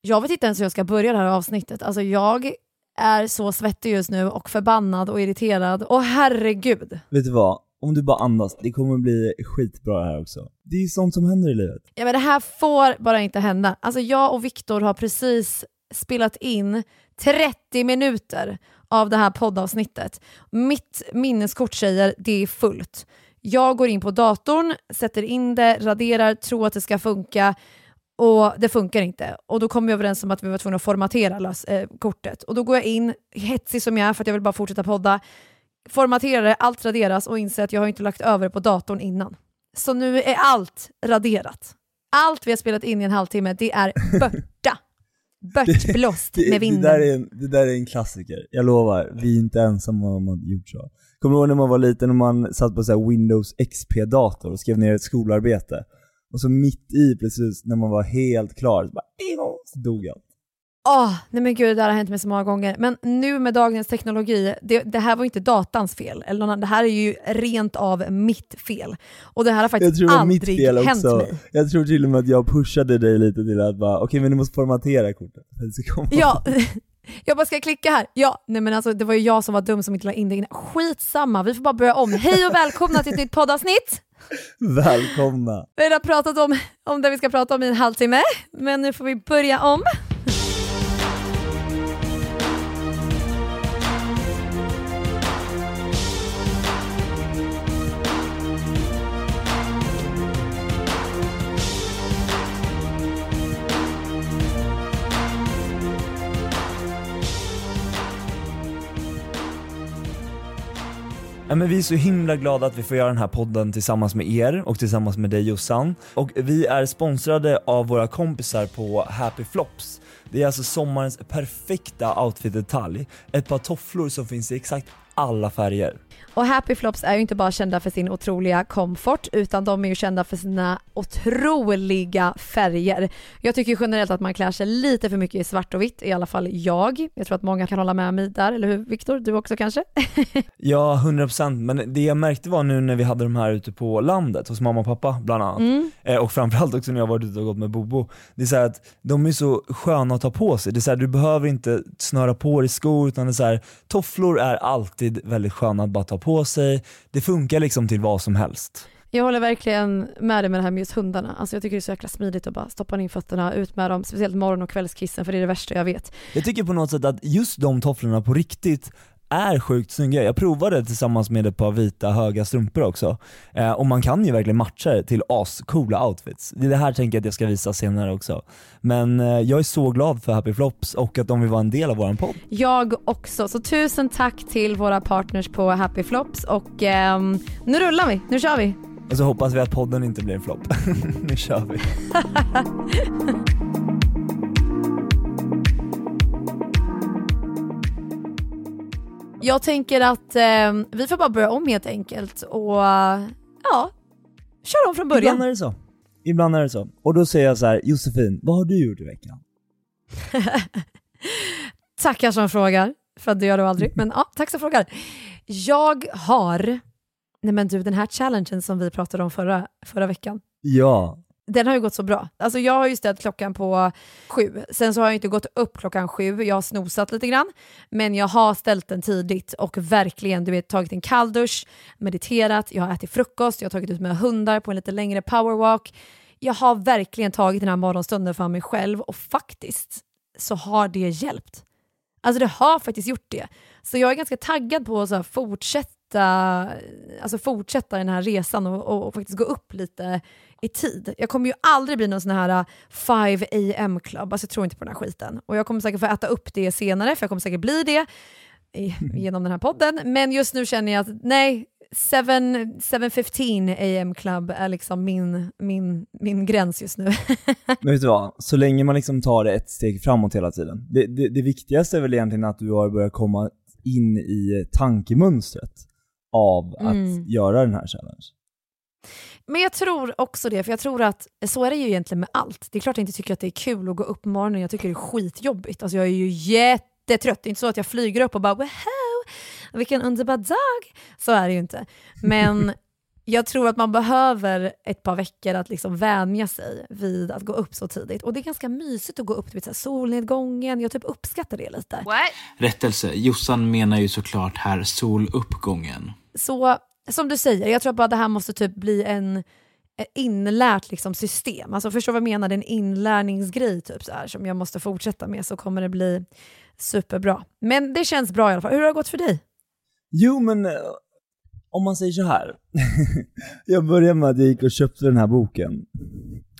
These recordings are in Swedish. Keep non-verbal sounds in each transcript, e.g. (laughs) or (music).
Jag vet inte ens hur jag ska börja det här avsnittet. Alltså jag är så svettig just nu och förbannad och irriterad. Och herregud. Vet du vad? Om du bara andas, det kommer bli skitbra det här också. Det är ju sånt som händer i livet. Ja, men det här får bara inte hända. Alltså jag och Viktor har precis spelat in 30 minuter av det här poddavsnittet. Mitt minneskort säger det är fullt. Jag går in på datorn, sätter in det, raderar, tror att det ska funka och det funkar inte. Och Då kom vi överens om att vi var tvungna att formatera lös, eh, kortet. Och Då går jag in, hetsig som jag är för att jag vill bara fortsätta podda, formaterar det, allt raderas och inser att jag har inte lagt över det på datorn innan. Så nu är allt raderat. Allt vi har spelat in i en halvtimme, det är (laughs) borta. Bortblåst Det, med det, vinden. där är en, det där är en klassiker, jag lovar. Vi är inte ensamma om att gjort så. Kommer du ihåg när man var liten och man satt på så Windows XP-dator och skrev ner ett skolarbete? Och så mitt i precis när man var helt klar, så bara så dog allt. Åh, nej men gud, det här har hänt mig så många gånger. Men nu med dagens teknologi, det, det här var inte datans fel. Eller någon, det här är ju rent av mitt fel. Och det här har Jag faktiskt tror var mitt aldrig fel hänt också. mig. Jag tror till och med att jag pushade dig lite till att bara, okej men du måste formatera kortet. Ja, (laughs) jag bara ska jag klicka här? Ja, nej men alltså det var ju jag som var dum som inte la in det innan. Skitsamma, vi får bara börja om. Hej och välkomna till ett nytt poddavsnitt. Välkomna. Vi har pratat om, om det vi ska prata om i en halvtimme, men nu får vi börja om. Ja, men vi är så himla glada att vi får göra den här podden tillsammans med er och tillsammans med dig Jossan. Och vi är sponsrade av våra kompisar på Happy Flops. Det är alltså sommarens perfekta outfit-detalj. Ett par tofflor som finns i exakt alla färger. Och Happy Flops är ju inte bara kända för sin otroliga komfort utan de är ju kända för sina otroliga färger. Jag tycker generellt att man klär sig lite för mycket i svart och vitt, i alla fall jag. Jag tror att många kan hålla med mig där, eller hur Viktor? Du också kanske? (laughs) Ja, 100% men det jag märkte var nu när vi hade de här ute på landet hos mamma och pappa bland annat, Mm. eh, och framförallt också när jag varit ute och gått med Bobo, det är så att de är så sköna att ta på sig. Det är så här, du behöver inte snöra på dig skor utan det är så här, tofflor är alltid väldigt sköna att bara ta på sig. Det funkar liksom till vad som helst. Jag håller verkligen med dig med det här med just hundarna. Alltså jag tycker det är så jäkla smidigt att bara stoppa in fötterna, ut med dem, speciellt morgon och kvällskissen för det är det värsta jag vet. Jag tycker på något sätt att just de tofflorna på riktigt är sjukt snygga. Jag provade tillsammans med ett par vita höga strumpor också. Eh, och man kan ju verkligen matcha det till ascoola outfits. Det är det här tänker jag att jag ska visa senare också. Men eh, jag är så glad för Happy Flops och att de vill vara en del av våran podd. Jag också, så tusen tack till våra partners på Happy Flops och ehm, nu rullar vi, nu kör vi. Och så hoppas vi att podden inte blir en flopp. (laughs) nu kör vi. (laughs) Jag tänker att ehm, vi får bara börja om helt enkelt och ja, kör om från början. Ibland är det så. Ibland är det så. Och då säger jag så här, Josefin, vad har du gjort i veckan? (laughs) Tackar som frågar, för att det gör du aldrig. Men ja, tack som frågar. Jag har, nej men du den här challengen som vi pratade om förra, förra veckan, Ja den har ju gått så bra. Alltså jag har ju ställt klockan på sju, sen så har jag inte gått upp klockan sju, jag har snosat lite grann, men jag har ställt den tidigt och verkligen du vet, tagit en kalldusch, mediterat, jag har ätit frukost, jag har tagit ut mina hundar på en lite längre powerwalk. Jag har verkligen tagit den här morgonstunden för mig själv och faktiskt så har det hjälpt. Alltså det har faktiskt gjort det. Så jag är ganska taggad på att så här fortsätta, alltså fortsätta den här resan och, och, och faktiskt gå upp lite i tid. Jag kommer ju aldrig bli någon sån här 5 uh, am club, alltså jag tror inte på den här skiten. Och jag kommer säkert få äta upp det senare, för jag kommer säkert bli det i, genom den här podden. Men just nu känner jag att nej, 7.15 am club är liksom min, min, min gräns just nu. (laughs) Men vet du vad? Så länge man liksom tar det ett steg framåt hela tiden. Det, det, det viktigaste är väl egentligen att du har börjat komma in i tankemönstret av att mm. göra den här challenge. Men jag tror också det, för jag tror att så är det ju egentligen med allt. Det är klart jag inte tycker att det är kul att gå upp på morgonen, jag tycker det är skitjobbigt. Alltså jag är ju jättetrött, det är inte så att jag flyger upp och bara Woho! vilken underbar dag! Så är det ju inte. Men (laughs) jag tror att man behöver ett par veckor att liksom vänja sig vid att gå upp så tidigt. Och det är ganska mysigt att gå upp vid solnedgången. Jag typ uppskattar det lite. What? Rättelse, Jossan menar ju såklart här soluppgången. Så som du säger, jag tror bara det här måste typ bli en inlärt liksom system. Alltså förstår vad jag menar? Det är en inlärningsgrej typ så här, som jag måste fortsätta med så kommer det bli superbra. Men det känns bra i alla fall. Hur har det gått för dig? Jo men eh, om man säger så här. (laughs) jag började med att jag gick och köpte den här boken.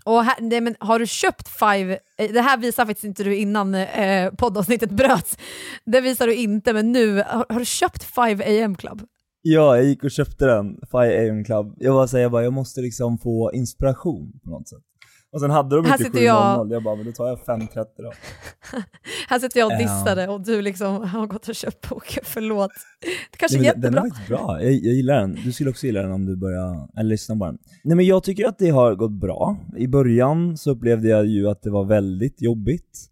Och här, nej, men har du köpt Five, eh, det här visar faktiskt inte du innan eh, poddavsnittet bröts, det visar du inte men nu, har, har du köpt Five AM Club? Ja, jag gick och köpte den, Five AM Club. Jag såhär, jag bara, jag måste liksom få inspiration på något sätt. Och sen hade de inte 7.00, jag... jag bara, men då tar jag 5.30 då. (laughs) här sitter jag och dissade uh. och du liksom har gått och köpt boken, förlåt. Det kanske är jättebra. Den är faktiskt bra, jag, jag gillar den. Du skulle också gilla den om du börjar, eller lyssna på den. Nej men jag tycker att det har gått bra. I början så upplevde jag ju att det var väldigt jobbigt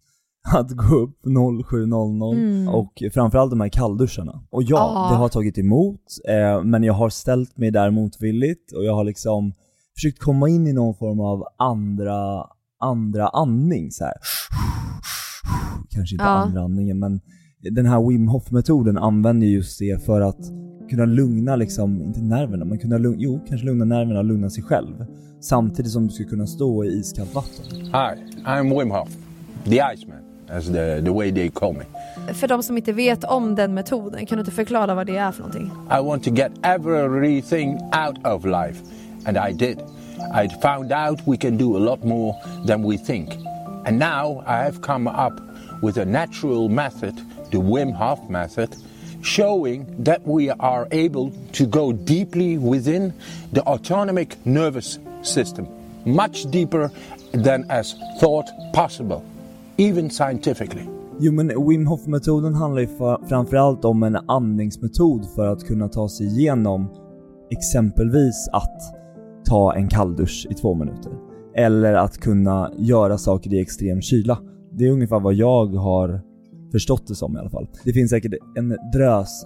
att gå upp 07.00 mm. och framförallt de här kallduscharna. Och ja, ah. det har tagit emot, eh, men jag har ställt mig där motvilligt och jag har liksom försökt komma in i någon form av andra, andra andning så här. Kanske inte ja. andra andningen men den här Wim Hof-metoden använder just det för att kunna lugna liksom, inte nerverna, men kunna lugna, jo, kanske lugna nerverna och lugna sig själv. Samtidigt som du ska kunna stå i iskallt vatten. Hi, I'm Wim Hof, the Iceman, as the, the way they call me. För de som inte vet om den metoden, kan du inte förklara vad det är för någonting? I want to get everything out of life. And I did. I found out we can do a lot more than we think. And now I have come up with a natural method, the Wim Hof method, showing that we are able to go deeply within the autonomic nervous system, much deeper than as thought possible, even scientifically. Jo men Wim Hof-metoden handlar ju framförallt om en andningsmetod för att kunna ta sig igenom exempelvis att ta en kalldusch i två minuter. Eller att kunna göra saker i extrem kyla. Det är ungefär vad jag har förstått det som i alla fall. Det finns säkert en drös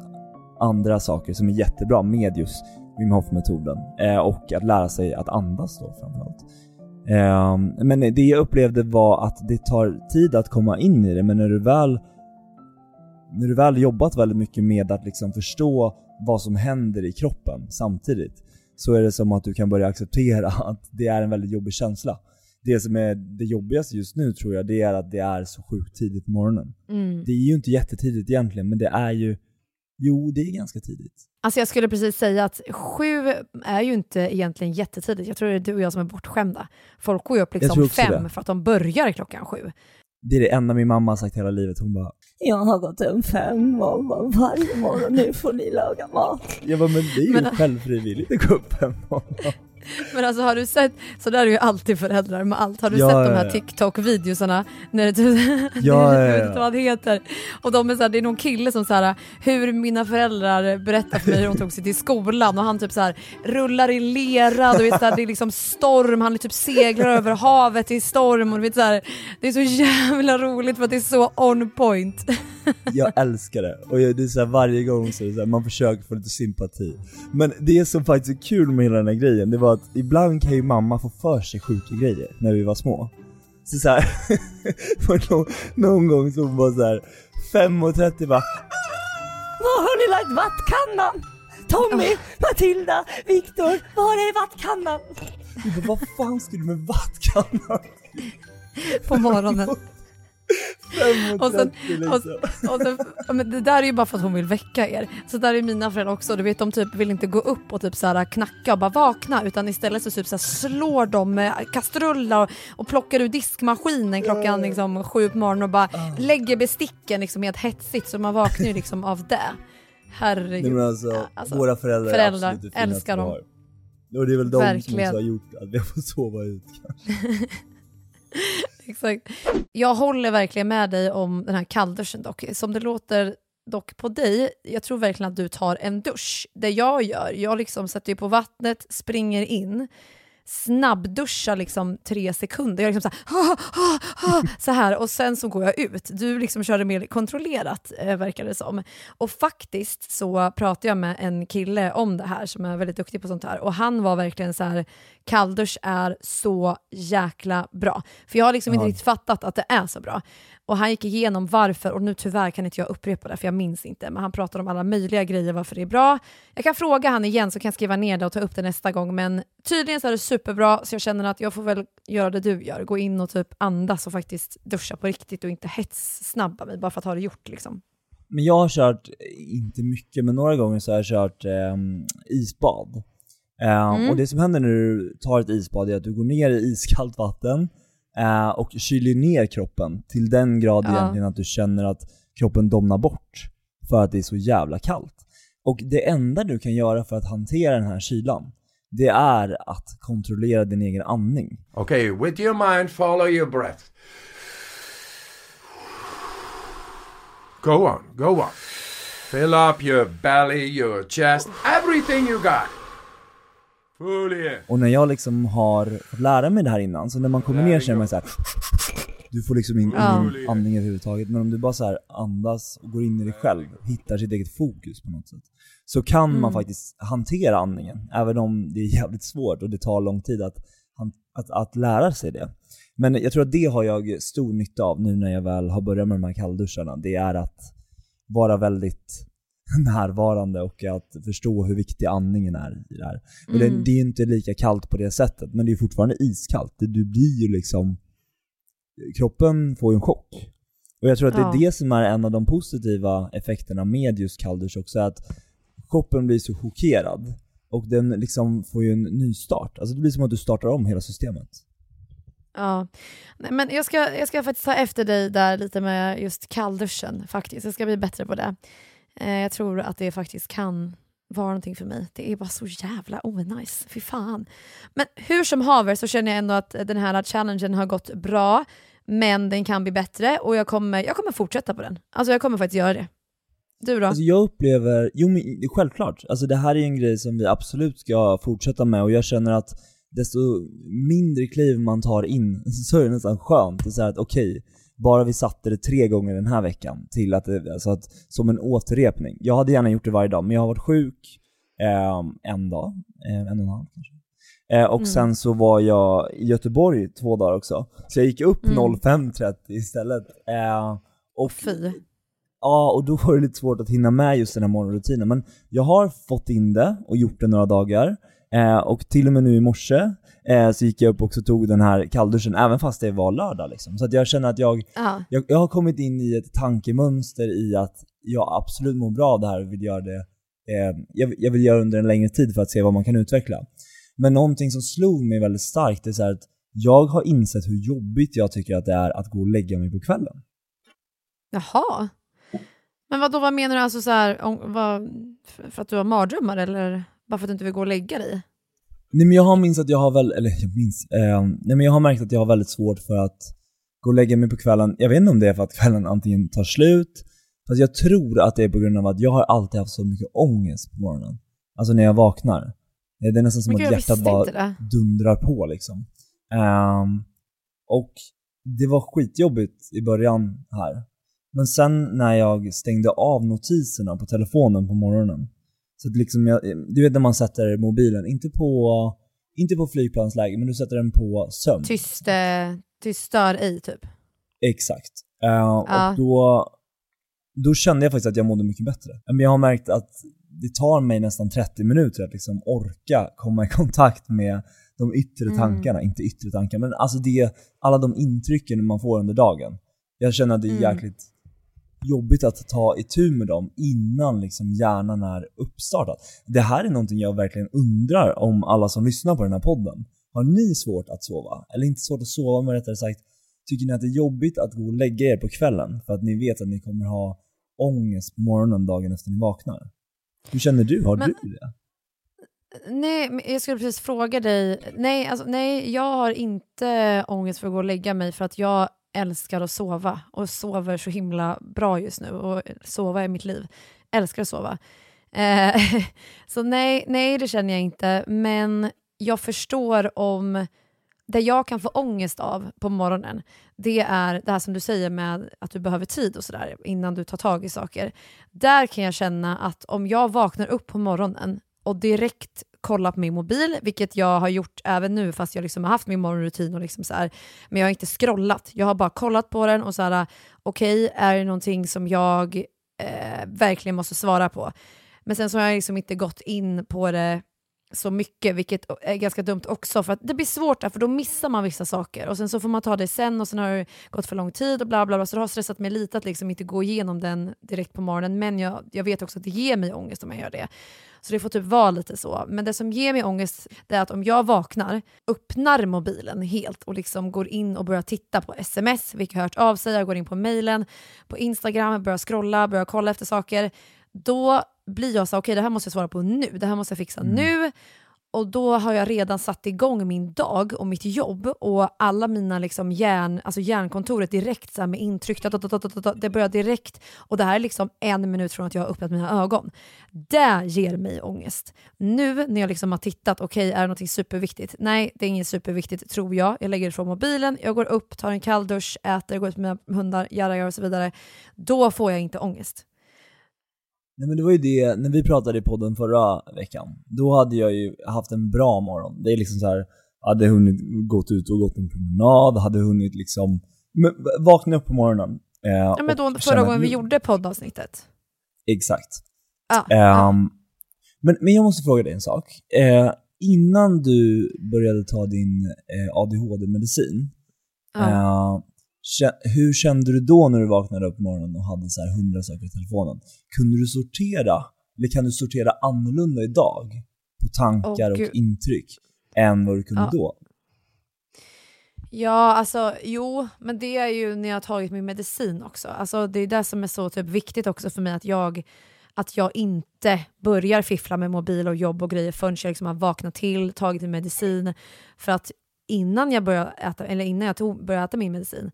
andra saker som är jättebra med just Wim Hof-metoden. Eh, och att lära sig att andas då framförallt. Eh, men det jag upplevde var att det tar tid att komma in i det, men när du väl när du väl jobbat väldigt mycket med att liksom förstå vad som händer i kroppen samtidigt så är det som att du kan börja acceptera (laughs) att det är en väldigt jobbig känsla. Det som är det jobbigaste just nu tror jag, det är att det är så sjukt tidigt på morgonen. Mm. Det är ju inte jättetidigt egentligen, men det är ju Jo, det är ganska tidigt. Alltså jag skulle precis säga att sju är ju inte egentligen jättetidigt. Jag tror det är du och jag som är bortskämda. Folk går ju upp liksom fem det. för att de börjar klockan sju. Det är det enda min mamma har sagt hela livet. Hon bara Jag har gått upp fem morgon varje morgon, nu får ni laga mat. Jag bara, men det är ju men... självfrivilligt att gå upp fem morgon. (laughs) Men alltså har du sett, så där är ju alltid föräldrar med allt. Har du ja, sett de här TikTok-videosarna? När det, typ- (laughs) ja, jag vet inte vad det heter. Och de är så här, det är någon kille som så här, hur mina föräldrar berättar för mig hur de tog sig till skolan och han typ så här, rullar i lera, du vet, så här, det är liksom storm, han typ seglar över havet i storm och du vet, så här, det är så jävla roligt för att det är så on point. (laughs) jag älskar det och det är så varje gång så, är det så här, man försöker få lite sympati. Men det som faktiskt är kul med hela den här grejen, det var att ibland kan ju mamma få för sig sjuka grejer när vi var små. Så såhär, (laughs) någon, någon gång så hon bara såhär, 5.30 bara Var har ni lagt vattkannan? Tommy, Matilda, Viktor, var är vattkannan? Jag bara, vad fan ska du med vattkannan? På morgonen. (laughs) Och sen, 5.30 och, liksom. och sen, men det där är ju bara för att hon vill väcka er. Så där är mina föräldrar också. Du vet de typ vill inte gå upp och typ så här knacka och bara vakna utan istället så typ så här slår de med kastruller och, och plockar ur diskmaskinen klockan liksom sju på morgonen och bara lägger besticken liksom helt hetsigt så man vaknar ju liksom av det. Herregud. Nej, alltså, alltså, våra föräldrar, föräldrar, är absolut det älskar dem. Och det är väl de som Verkligen. också har gjort att vi har fått sova ut kanske. (laughs) Exakt. Jag håller verkligen med dig om den här kallduschen dock. Som det låter dock på dig, jag tror verkligen att du tar en dusch. Det jag gör, jag liksom sätter ju på vattnet, springer in, snabbduschar liksom tre sekunder. Jag är liksom så här, "Ah, ah, ah", så här och sen så går jag ut. Du liksom kör det mer kontrollerat eh, verkar det som. Och faktiskt så pratade jag med en kille om det här som är väldigt duktig på sånt här och han var verkligen så här kalldusch är så jäkla bra. För jag har liksom inte Ja. riktigt fattat att det är så bra. Och han gick igenom varför och nu tyvärr kan inte jag upprepa det för jag minns inte. Men han pratar om alla möjliga grejer varför det är bra. Jag kan fråga han igen så kan jag skriva ner det och ta upp det nästa gång. Men tydligen så är det superbra så jag känner att jag får väl göra det du gör. Gå in och typ andas och faktiskt duscha på riktigt och inte hetssnabba mig bara för att ha det gjort liksom. Men jag har kört, eh, inte mycket, men några gånger så har jag kört ehm, isbad. Ehm, Mm. Och det som händer när du tar ett isbad är att du går ner i iskallt vatten eh, och kyler ner kroppen till den grad Ja. egentligen att du känner att kroppen domnar bort för att det är så jävla kallt. Och det enda du kan göra för att hantera den här kylan, det är att kontrollera din egen andning. Okay, with your mind, follow your breath. Go on, go on. Fill up your belly, your chest, everything you got. Och när jag liksom har fått lära mig det här innan, så när man kommer ner känner man så här. Du får liksom in, Ja. ingen andning överhuvudtaget, men om du bara så här andas och går in i dig själv, hittar sitt eget fokus på något sätt, så kan man faktiskt hantera andningen, även om det är jävligt svårt och det tar lång tid att, att, att lära sig det. Men jag tror att det har jag stor nytta av nu när jag väl har börjat med de här kallduscharna, det är att vara väldigt (laughs) närvarande och att förstå hur viktig andningen är i det här. Och det, Mm. det är inte lika kallt på det sättet, men det är fortfarande iskallt. Det- Du blir ju liksom... Kroppen får ju en chock. Och jag tror att det Ja. är det som är en av de positiva effekterna med just kalldusch också, att kroppen blir så chockerad. Och den liksom får ju en ny start. Alltså det blir som att du startar om hela systemet. Ja, Nej, men jag ska, jag ska faktiskt ta efter dig där lite med just kallduschen faktiskt. Jag ska bli bättre på det. Eh, jag tror att det faktiskt kan vara någonting för mig. Det är bara så jävla onajs. Fy fan. Men hur som haver så känner jag ändå att den här challengen har gått bra. Men den kan bli bättre och jag kommer, jag kommer fortsätta på den. Alltså jag kommer faktiskt göra det. Du då? Alltså jag upplever, jo men självklart, alltså det här är en grej som vi absolut ska fortsätta med och jag känner att desto mindre kliv man tar in (laughs) så är det nästan skönt att säga att okej, bara vi satte det tre gånger den här veckan till att alltså att, som en återrepning. Jag hade gärna gjort det varje dag, men jag har varit sjuk eh, en dag, eh, en och en halv kanske. Eh, och Mm. sen så var jag i Göteborg två dagar också. Så jag gick upp Mm. 05.30 istället. Eh, och Fy. Ja, och då var det lite svårt att hinna med just den här morgonrutinen. Men jag har fått in det och gjort det några dagar. Eh, och till och med nu i morse eh, så gick jag upp och också tog den här kallduschen, även fast det var lördag liksom. Så att jag känner att jag, Ja. jag, jag har kommit in i ett tankemönster i att jag absolut mår bra av det här och vill göra det, eh, jag, jag vill göra under en längre tid för att se vad man kan utveckla. Men någonting som slog mig väldigt starkt är så att jag har insett hur jobbigt jag tycker att det är att gå och lägga mig på kvällen. Jaha. Men vad då vad menar du? Alltså så här, om, vad, för för att du har mardrömmar eller bara för att du inte vill gå och lägga dig? Nej men jag har minns att jag har väl, eller jag minns, eh, nej men jag har märkt att jag har väldigt svårt för att gå och lägga mig på kvällen. Jag vet inte om det är för att kvällen antingen tar slut, fast jag tror att det är på grund av att jag har alltid haft så mycket ångest på morgonen. Alltså när jag vaknar. Det är nästan som att hjärtat bara dundrar på liksom. Ehm, och det var skitjobbigt i början här. Men sen när jag stängde av notiserna på telefonen på morgonen, så att liksom jag, du vet när man sätter mobilen, inte på, inte på flygplansläge, men du sätter den på sömn. Tyst, eh, tyst stör ej typ. Exakt. Eh, Ja. Och då, då kände jag faktiskt att jag mådde mycket bättre. Men jag har märkt att det tar mig nästan 30 minuter att liksom orka komma i kontakt med de yttre Mm. tankarna. Inte yttre tankar, men alltså det, alla de intrycken man får under dagen. Jag känner att det är Mm. jäkligt jobbigt att ta itu med dem innan liksom hjärnan är uppstartad. Det här är någonting jag verkligen undrar om alla som lyssnar på den här podden. Har ni svårt att sova? Eller inte svårt att sova, men rättare sagt, tycker ni att det är jobbigt att gå och lägga er på kvällen för att ni vet att ni kommer ha ångest på morgonen dagen efter ni vaknar? Hur känner du? Har Men- du det? Nej, jag skulle precis fråga dig. Nej, alltså, nej, jag har inte ångest för att gå och lägga mig för att jag älskar att sova och sover så himla bra just nu och sova är mitt liv. Älskar att sova. Eh, (laughs) så nej, nej, det känner jag inte. Men jag förstår om det jag kan få ångest av på morgonen, det är det här som du säger med att du behöver tid och sådär innan du tar tag i saker. Där kan jag känna att om jag vaknar upp på morgonen och direkt kolla på min mobil, vilket jag har gjort även nu fast jag liksom har haft min morgonrutin och liksom så här, men jag har inte scrollat. Jag har bara kollat på den och så här, okej, är det någonting som jag eh, verkligen måste svara på? Men sen så har jag liksom inte gått in på det så mycket, vilket är ganska dumt också, för att det blir svårt där, för då missar man vissa saker och sen så får man ta det sen och sen har det gått för lång tid och bla bla bla, så det har stressat mig lite att liksom inte gå igenom den direkt på morgonen, men jag, jag vet också att det ger mig ångest om jag gör det. Så det får typ vara lite så. Men det som ger mig ångest det är att om jag vaknar, öppnar mobilen helt och liksom går in och börjar titta på sms, vilka har hört av sig, jag går in på mejlen, på Instagram, börjar scrolla, börjar kolla efter saker, då blir jag så okej det här måste jag svara på nu, det här måste jag fixa nu. Och då har jag redan satt igång min dag och mitt jobb och alla mina liksom hjärn, alltså hjärnkontoret direkt så med intryck, det börjar direkt och det här är liksom en minut från att jag har öppnat mina ögon. Det ger mig ångest. Nu när jag liksom har tittat, okej är det något superviktigt? Nej, det är inget superviktigt tror jag. Jag lägger ifrån mobilen, jag går upp, tar en kall dusch, äter, går ut med mina hundar, jara, och så vidare. Då får jag inte ångest. Nej men det var ju det, när vi pratade i podden förra veckan, då hade jag ju haft en bra morgon. Det är liksom så här, hade hunnit gått ut och gått en promenad, hade hunnit liksom vakna upp på morgonen. Eh, Ja, men då, förra gången vi gjorde poddavsnittet. Exakt. Ja, Ehm, ja. men, men jag måste fråga dig en sak. Eh, innan du började ta din eh, ADHD-medicin, Ja. Hur kände du då när du vaknade upp på morgonen och hade så här hundra saker i telefonen? Kunde du sortera, eller kan du sortera annorlunda idag på tankar Åh, och intryck än vad du kunde Ja. då? Ja, alltså jo, men det är ju när jag har tagit min medicin också. Alltså, det är det som är så typ, viktigt också för mig, att jag, att jag inte börjar fiffla med mobil och jobb och grejer förrän jag liksom har vaknat till, tagit min medicin. För att innan jag, började äta, eller innan jag tog, började äta min medicin,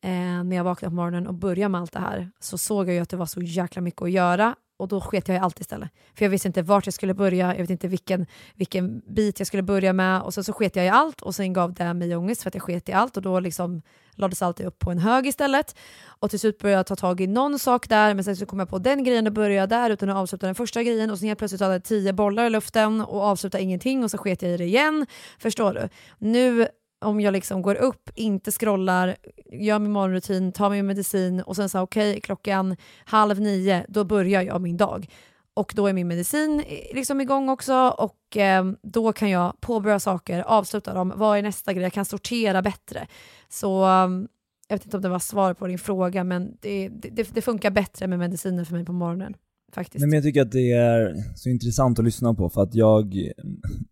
eh, när jag vaknade på morgonen och började med allt det här, så såg jag ju att det var så jäkla mycket att göra och då sket jag i allt istället. För jag visste inte vart jag skulle börja, jag vet inte vilken, vilken bit jag skulle börja med och sen så sket jag i allt och sen gav det mig ångest för att jag sket i allt och då liksom lades allt upp på en hög istället. Och till slut började jag ta tag i någon sak där men sen så kom jag på den grejen och började där utan att avsluta den första grejen och sen helt plötsligt hade jag tio bollar i luften och avslutade ingenting och så sket jag i det igen. Förstår du? Nu om jag liksom går upp, inte scrollar, gör min morgonrutin, tar min medicin och sen så okej klockan halv nio, då börjar jag min dag. Och då är min medicin eh, liksom igång också och eh, då kan jag påbörja saker, avsluta dem, vad är nästa grej, jag kan sortera bättre. Så ehm, jag vet inte om det var svar på din fråga men det, det, det funkar bättre med mediciner för mig på morgonen. Faktiskt. Nej, men jag tycker att det är så intressant att lyssna på för att jag,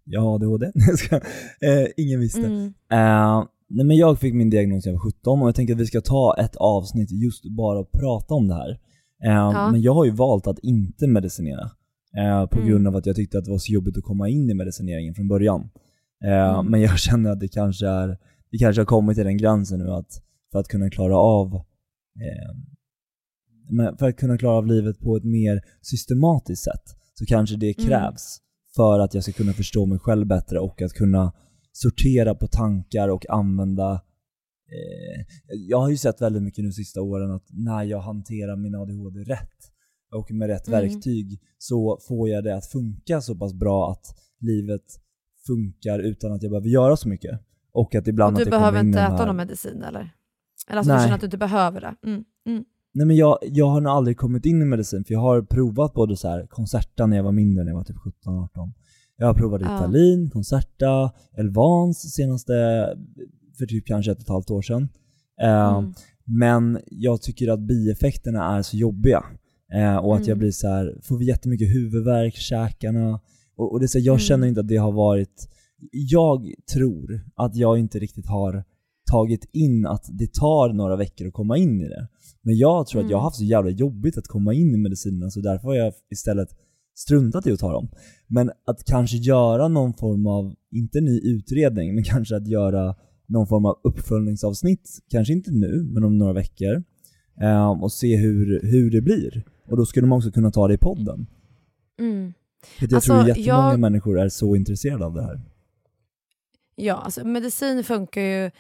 jag har ADHD, (laughs) eh, ingen visste. Mm. Eh, nej men jag fick min diagnos när jag var 17 och jag tänker att vi ska ta ett avsnitt just bara och prata om det här. Eh, Ja. Men jag har ju valt att inte medicinera. Eh, på Mm. grund av att jag tyckte att det var så jobbigt att komma in i medicineringen från början. Mm. Men jag (laughs) känner att det kanske, är, det kanske har kommit till den gränsen nu att för att kunna klara av för att kunna klara av livet på ett mer systematiskt sätt så kanske det Mm. krävs för att jag ska kunna förstå mig själv bättre och att kunna sortera på tankar och använda eh, Jag har ju sett väldigt mycket nu sista åren att när jag hanterar min ADHD rätt och med rätt Mm. verktyg så får jag det att funka så pass bra att livet funkar utan att jag behöver göra så mycket. Och att ibland och att du jag behöver inte de äta här- någon medicin eller? Eller alltså du Nej. känner att du inte behöver det? Mm. Nej men jag, jag har nog aldrig kommit in i medicin för jag har provat både så här Concerta när jag var mindre, när jag var typ 17-18. Jag har provat Ja. Ritalin, Concerta, Elvans senaste, för typ kanske ett och ett halvt år sedan. Eh, Mm. Men jag tycker att bieffekterna är så jobbiga. Eh, och att jag Mm. blir så här, får jättemycket huvudvärk, käkarna. Och, och det är så här, jag Mm. känner inte att det har varit, jag tror att jag inte riktigt har tagit in att det tar några veckor att komma in i det. Men jag tror att jag har Mm. haft så jävla jobbigt att komma in i medicinerna så därför har jag istället struntat i att ta dem. Men att kanske göra någon form av, inte ny utredning, men kanske att göra någon form av uppföljningsavsnitt, kanske inte nu, men om några veckor, eh, och se hur, hur det blir. Och då skulle man också kunna ta det i podden. Mm. För att jag Alltså, tror jättemånga jag- människor är så intresserade av det här. Ja, alltså medicin funkar ju...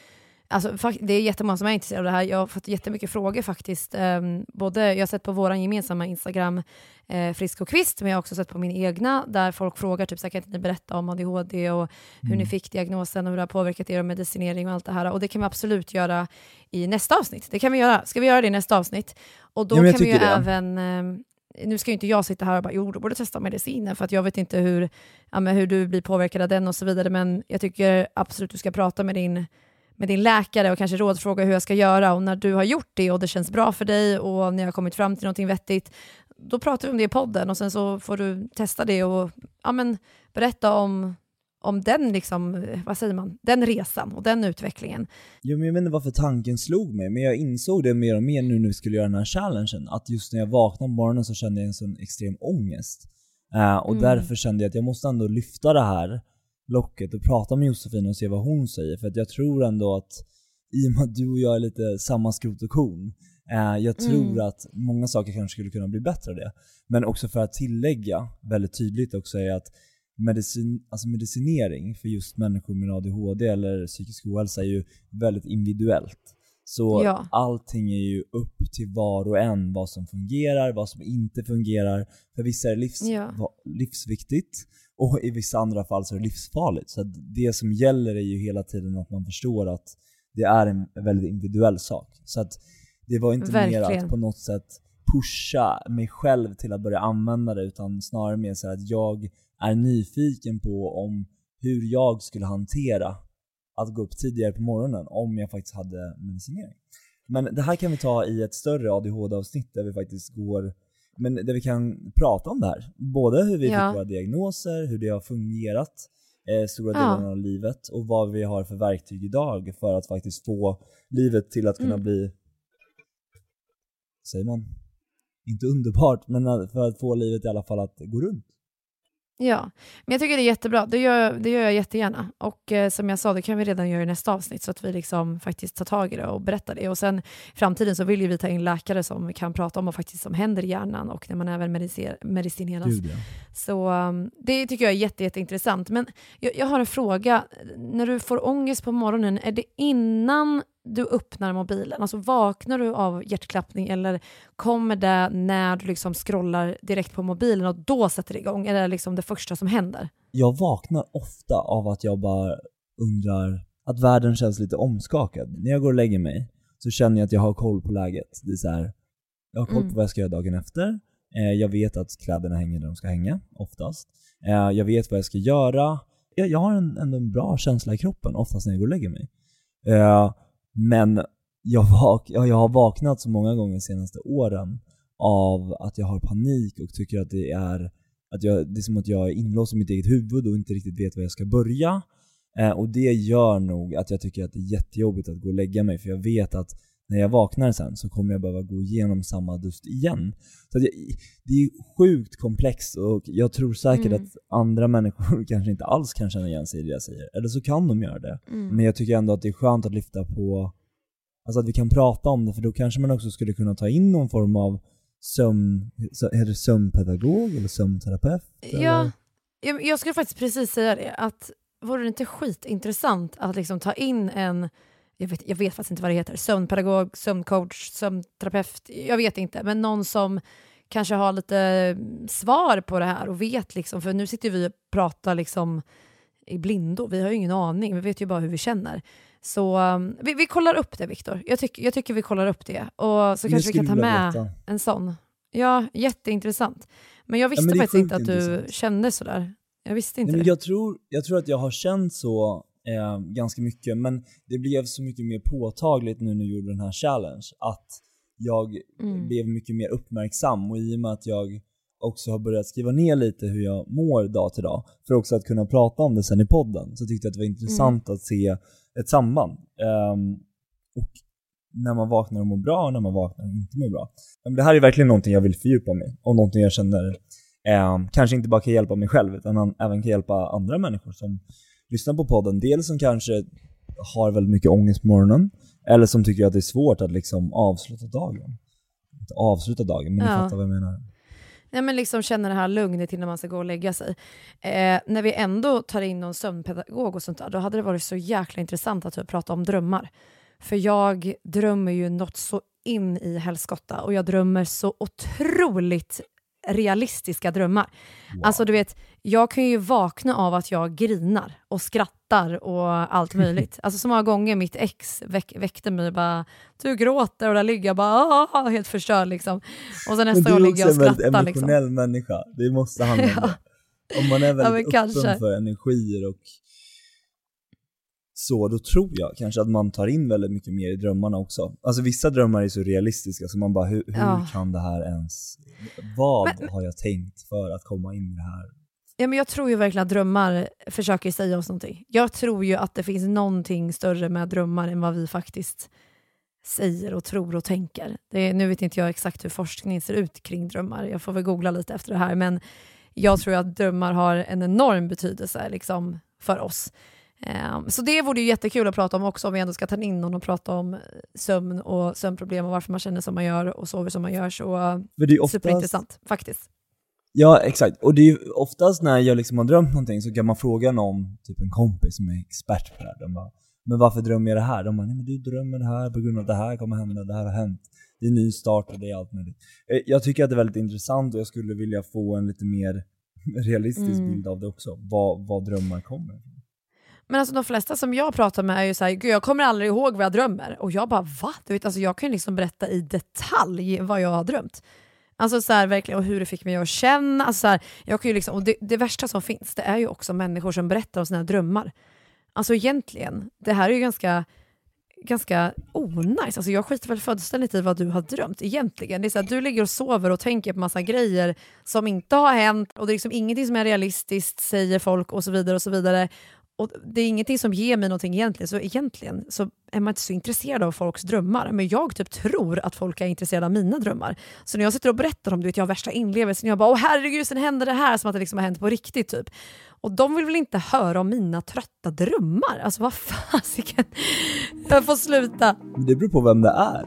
Alltså, det är jättemånga som är intresserade av det här. Jag har fått jättemycket frågor faktiskt. Ehm, både, jag har sett på vår gemensamma Instagram, eh, Frisk och Kvist, men jag har också sett på min egna, där folk frågar typ, så här, kan inte ni berätta om ADHD och hur Mm. ni fick diagnosen och hur det har påverkat er och medicinering och allt det här. Och det kan vi absolut göra i nästa avsnitt. Det kan vi göra. Ska vi göra det i nästa avsnitt? Och då Ja, kan vi ju det. även... ehm, nu ska ju inte jag sitta här och bara, jo, du borde testa medicinen, för att jag vet inte hur, ja, hur du blir påverkad av den och så vidare, men jag tycker absolut du ska prata med din, med din läkare och kanske rådfråga hur jag ska göra. Och när du har gjort det och det känns bra för dig och ni har kommit fram till någonting vettigt, då pratar vi om det i podden och sen så får du testa det och ja, men, berätta om, om den, liksom, vad säger man, den resan och den utvecklingen. Jo, men jag vet inte varför tanken slog mig, men jag insåg det mer och mer nu när vi skulle göra den här challengen, att just när jag vaknade på morgonen så kände jag en sån extrem ångest. Eh, och Mm. därför kände jag att jag måste ändå lyfta det här locket och prata med Josefin och se vad hon säger, för att jag tror ändå att i och med att du och jag är lite samma skrot och korn, eh, jag tror Mm. att många saker kanske skulle kunna bli bättre av det. Men också för att tillägga väldigt tydligt också är att medicin, alltså medicinering för just människor med ADHD eller psykisk ohälsa är ju väldigt individuellt. Så Ja. allting är ju upp till var och en vad som fungerar, vad som inte fungerar. För vissa är livs, Ja. livsviktigt och i vissa andra fall så är det livsfarligt. Så det som gäller är ju hela tiden att man förstår att det är en väldigt individuell sak. Så att det var inte mer Verkligen. att på något sätt pusha mig själv till att börja använda det utan snarare mer så att jag är nyfiken på om hur jag skulle hantera att gå upp tidigare på morgonen om jag faktiskt hade medicinering. Men det här kan vi ta i ett större ADHD-avsnitt där vi faktiskt går, men där vi kan prata om det här. Både hur vi Ja. fick våra diagnoser, hur det har fungerat eh, stora Ja. delar av livet och vad vi har för verktyg idag för att faktiskt få livet till att kunna Mm. bli, säger man, inte underbart, men för att få livet i alla fall att gå runt. Ja, men jag tycker det är jättebra. Det gör, det gör jag jättegärna. Och eh, som jag sa, det kan vi redan göra i nästa avsnitt så att vi liksom faktiskt tar tag i det och berättar det. Och sen i framtiden så vill ju vi ta in läkare som kan prata om vad faktiskt som händer i hjärnan och när man även medicer- medicineras. Gud, ja. Så um, det tycker jag är jätte, jätteintressant. Men jag, jag har en fråga. När du får ångest på morgonen, är det innan du öppnar mobilen? Alltså vaknar du av hjärtklappning eller kommer det när du liksom scrollar direkt på mobilen och då sätter det igång? Är det liksom det första som händer? Jag vaknar ofta av att jag bara undrar, att världen känns lite omskakad. När jag går och lägger mig så känner jag att jag har koll på läget. Det är så här, jag har koll Mm. på vad jag ska göra dagen efter. Eh, jag vet att kläderna hänger där de ska hänga, oftast. Eh, jag vet vad jag ska göra. Jag, jag har en, ändå en bra känsla i kroppen, oftast när jag går och lägger mig. Men jag, vak jag har vaknat så många gånger de senaste åren av att jag har panik och tycker att det är att jag, det är som att jag är inlåst i mitt eget huvud och inte riktigt vet var jag ska börja. Eh, och det gör nog att jag tycker att det är jättejobbigt att gå och lägga mig för jag vet att när jag vaknar sen så kommer jag behöva gå igenom samma dust igen. Så jag, det är sjukt komplext och jag tror säkert Mm. att andra människor (laughs) kanske inte alls kan känna igen sig i det jag säger. Eller så kan de göra det. Men jag tycker ändå att det är skönt att lyfta på, alltså att vi kan prata om det för då kanske man också skulle kunna ta in någon form av sömn, är det sömnpedagog eller sömnterapeut? eller? Ja, jag, jag skulle faktiskt precis säga det. Att vore det inte skitintressant att liksom ta in en, jag vet, jag vet faktiskt inte vad det heter, sömnpedagog, sömncoach, sömnterapeut, jag vet inte, men någon som kanske har lite mm, svar på det här och vet liksom, för nu sitter vi och pratar liksom i blindo, vi har ju ingen aning, vi vet ju bara hur vi känner. Så um, vi, vi kollar upp det Viktor, jag, tyck, jag tycker vi kollar upp det och så Men kanske vi kan ta med veta. en sån. Ja, jätteintressant. Men jag visste men det är faktiskt inte att du intressant. kände sådär. Jag visste inte Nej, men det. jag, tror, jag tror att jag har känt så eh, ganska mycket. Men det blev så mycket mer påtagligt nu när jag gjorde den här challenge att jag Mm. blev mycket mer uppmärksam och i och med att jag också har börjat skriva ner lite hur jag mår dag till dag för också att kunna prata om det sen i podden så tyckte jag att det var intressant att se ett samband. Ehm, och när man vaknar och mår bra och när man vaknar och inte mår bra. Men Det här är verkligen någonting jag vill fördjupa mig och någonting jag känner eh, kanske inte bara kan hjälpa mig själv utan an- även kan hjälpa andra människor som lyssnar på podden. Dels som kanske har väldigt mycket ångest på morgonen eller som tycker att det är svårt att liksom avsluta dagen. Inte avsluta dagen, men ni Ja. fattar vad jag menar. Ja, men liksom känna det här lugnet innan man ska gå och lägga sig. Eh, när vi ändå tar in någon sömnpedagog och sånt där, då hade det varit så jäkla intressant att typ prata om drömmar. För jag drömmer ju något så in i helskotta och jag drömmer så otroligt realistiska drömmar. Alltså du vet, jag kan ju vakna av att jag grinar och skrattar och allt möjligt. (laughs) Alltså så många gånger mitt ex väck, väckte mig och bara “du gråter” och där ligger jag bara "Ah", helt förstörd liksom. Och sen nästa gång ligger jag och en väldigt skrattar. Liksom. emotionell människa. Det måste handla (laughs) om Ja. Om man är väldigt kanske. öppen för energier och så, då tror jag kanske att man tar in väldigt mycket mer i drömmarna också. Alltså vissa drömmar är så realistiska så man bara, hur, hur Ja. kan det här ens, vad har jag tänkt för att komma in i det här? Ja, men jag tror ju verkligen att drömmar försöker säga oss någonting. Jag tror ju att det finns någonting större med drömmar än vad vi faktiskt säger och tror och tänker. Det nu vet inte jag exakt hur forskningen ser ut kring drömmar. Jag får väl googla lite efter det här. Men jag tror att drömmar har en enorm betydelse liksom, för oss. Ehm, så det vore ju jättekul att prata om också om vi ändå ska ta in någon och prata om eh, sömn och sömnproblem och varför man känner som man gör och sover som man gör. Så eh, För det är oftast, superintressant faktiskt. Ja, exakt. Och det är ju oftast när jag liksom har drömt någonting så kan man fråga någon, typ en kompis som är expert på det här. De bara, men varför drömmer jag det här? De bara, nej men du drömmer det här på grund av det här kommer hända, det här har hänt. Det är en ny start och det är allt möjligt. Eh, Jag tycker att det är väldigt intressant och jag skulle vilja få en lite mer (laughs) realistisk Mm. bild av det också. Vad, vad drömmar kommer. Men alltså de flesta som jag pratar med är ju såhär, Gud, jag kommer aldrig ihåg vad jag drömmer. Och jag bara va? Du vet, alltså, jag kan ju liksom berätta i detalj vad jag har drömt. Alltså så här, verkligen, och hur det fick mig att känna. Alltså, så här, jag kan ju liksom, och det, det värsta som finns det är ju också människor som berättar om sina drömmar. Alltså egentligen, det här är ju ganska ganska onajs. Alltså jag skiter väl fullständigt i vad du har drömt egentligen. Det är så här, du ligger och sover och tänker på massa grejer som inte har hänt och det är liksom ingenting som är realistiskt säger folk och så vidare och så vidare. Och det är ingenting som ger mig någonting egentligen, så egentligen så är man inte så intresserad av folks drömmar. Men jag typ tror att folk är intresserade av mina drömmar. Så när jag sitter och berättar om du vet, jag har värsta inlevelsen, jag bara åh herregud, sen hände det här, som att det liksom har hänt på riktigt. typ. Och de vill väl inte höra om mina trötta drömmar? Alltså vad fasiken. (laughs) Jag får sluta. Det beror på vem det är.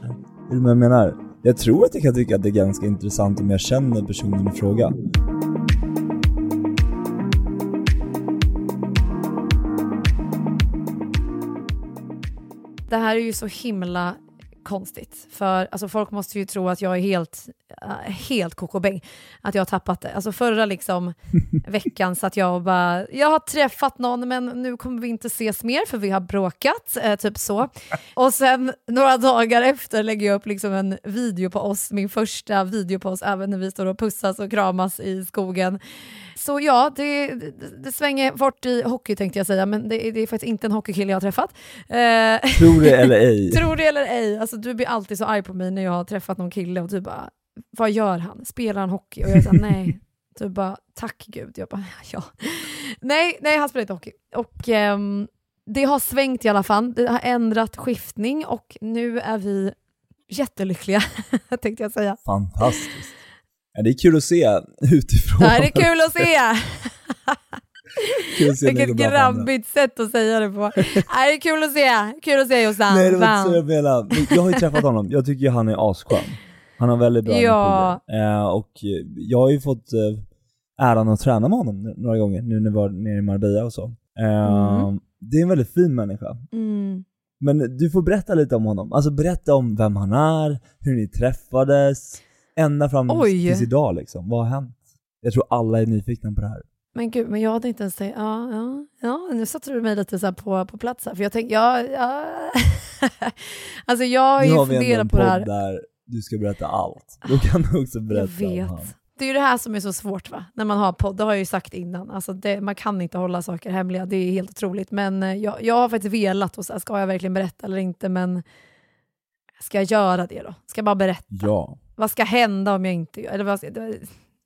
Är du med jag menar? Jag tror att jag kan tycka att det är ganska intressant om jag känner personen i fråga. Det här är ju så himla konstigt. För alltså, folk måste ju tro att jag är helt, uh, helt kokobäng. Att jag har tappat det. Alltså förra liksom, (laughs) veckan så att jag och bara, jag har träffat någon men nu kommer vi inte ses mer för vi har bråkat. Eh, typ så. Och sen några dagar efter lägger jag upp liksom en video på oss, min första video på oss, även när vi står och pussas och kramas i skogen. Så ja, det, det, det svänger bort i hockey tänkte jag säga, men det, det är faktiskt inte en hockeykille jag har träffat. Eh, Tror det eller (laughs) ej. Tror det eller ej, alltså, du blir alltid så arg på mig när jag har träffat någon kille och du bara, vad gör han? Spelar han hockey? Och jag säger nej. Du (laughs) bara, tack gud. Jag bara, (laughs) ja. Nej, nej han spelar inte hockey. Och ehm, det har svängt i alla fall. Det har ändrat skiftning och nu är vi jättelyckliga, tänkte jag säga. Fantastiskt. Ja, det är kul att se utifrån. Det här är kul att se! Kul att se det Vilket grabbigt sätt att säga det på. Det är kul att se, kul att se Jossan. Nej det var inte så jag menade. Men Jag har ju träffat honom, jag tycker han är asskön. Han har väldigt bra Ja. energi. Eh, och jag har ju fått eh, äran att träna med honom några gånger nu när vi var nere i Marbella och så. Eh, Mm. Det är en väldigt fin människa. Mm. Men du får berätta lite om honom. Alltså berätta om vem han är, hur ni träffades, ända fram Oj. tills idag liksom. Vad har hänt? Jag tror alla är nyfikna på det här. Men gud, men jag hade inte ens tänkt, ja, ja, ja, nu satte du mig lite så här på, på plats här, för jag tänkte, ja, ja. (laughs) alltså jag har Nu ju har vi ändå en funderat på podd det här. där du ska berätta allt. Då kan du också Jag berätta om vet. han. Det är ju det här som är så svårt va? när man har podd, det har jag ju sagt innan. Alltså det, man kan inte hålla saker hemliga, det är helt otroligt. Men eh, jag, jag har faktiskt velat, och så här, ska jag verkligen berätta eller inte? Men ska jag göra det då? Ska jag bara berätta? Ja. Vad ska hända om jag inte gör eller vad det-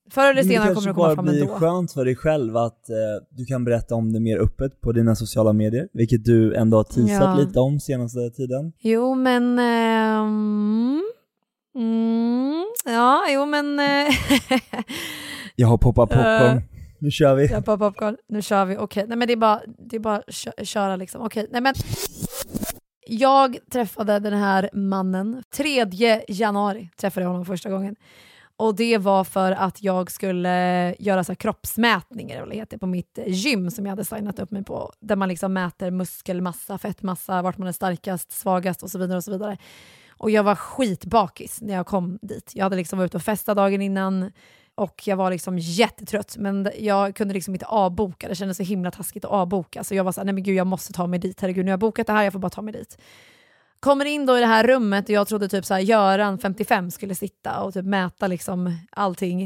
Förr eller senare kommer det komma fram Det ändå. kanske bara blir skönt för dig själv att eh, du kan berätta om det mer öppet på dina sociala medier, vilket du ändå har teasat Ja. lite om senaste tiden. Jo men... ehm, mm, ja, jo men... eh, (laughs) Jag har poppat popcorn. Eh, nu kör vi. Jag på popcorn, nu kör vi. Okej, nej men det är bara, det är bara kö- köra liksom. Okej, nej men. Jag träffade den här mannen 3 januari, träffade jag honom första gången. Och det var för att jag skulle göra så här kroppsmätningar eller heter, på mitt gym som jag hade signat upp mig på. Där man liksom mäter muskelmassa, fettmassa, vart man är starkast, svagast och så vidare. Och så vidare. Och jag var skitbakis när jag kom dit. Jag hade liksom varit ute och festat dagen innan och jag var liksom jättetrött men jag kunde liksom inte avboka. Det kändes så himla taskigt att avboka. Så jag var såhär, nej men gud jag måste ta mig dit. Herregud, nu har jag bokat det här, jag får bara ta mig dit. Kommer in då i det här rummet och jag trodde typ såhär Göran, 55, skulle sitta och typ mäta liksom allting.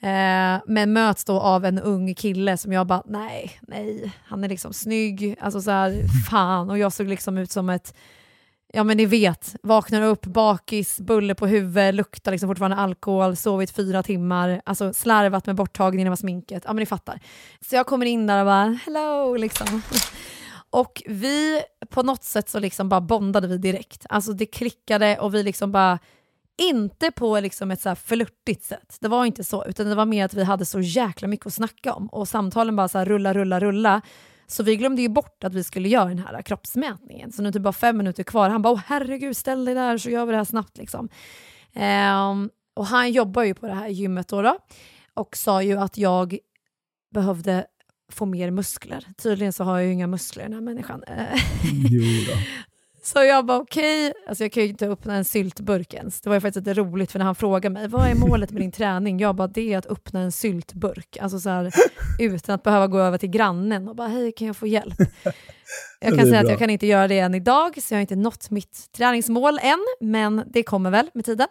Eh, men möts då av en ung kille som jag bara, nej, nej, han är liksom snygg, alltså så här, fan. Och jag såg liksom ut som ett Ja men ni vet, vaknar upp bakis, buller på huvudet, luktar liksom fortfarande alkohol, sovit fyra timmar, alltså slarvat med borttagningen av sminket. Ja men ni fattar. Så jag kommer in där och bara hello liksom. Och vi, på något sätt så liksom bara bondade vi direkt. Alltså det klickade och vi liksom bara, inte på liksom ett så här flörtigt sätt, det var inte så, utan det var mer att vi hade så jäkla mycket att snacka om och samtalen bara så här rulla, rulla, rulla. Så vi glömde ju bort att vi skulle göra den här kroppsmätningen. Så nu är det typ bara fem minuter kvar. Han bara, åh herregud, ställ dig där så gör vi det här snabbt. Liksom. Ehm, och han jobbar ju på det här gymmet då, då och sa ju att jag behövde få mer muskler. Tydligen så har jag ju inga muskler den här människan. Jo. (laughs) Så jag bara okej, alltså jag kan ju inte öppna en syltburk ens. Det var ju faktiskt lite roligt för när han frågade mig, vad är målet med din träning? Jag bara, det är att öppna en syltburk. Alltså så här, utan att behöva gå över till grannen och bara, hej kan jag få hjälp? Jag kan säga att bra. jag kan inte göra det än idag, så jag har inte nått mitt träningsmål än, men det kommer väl med tiden.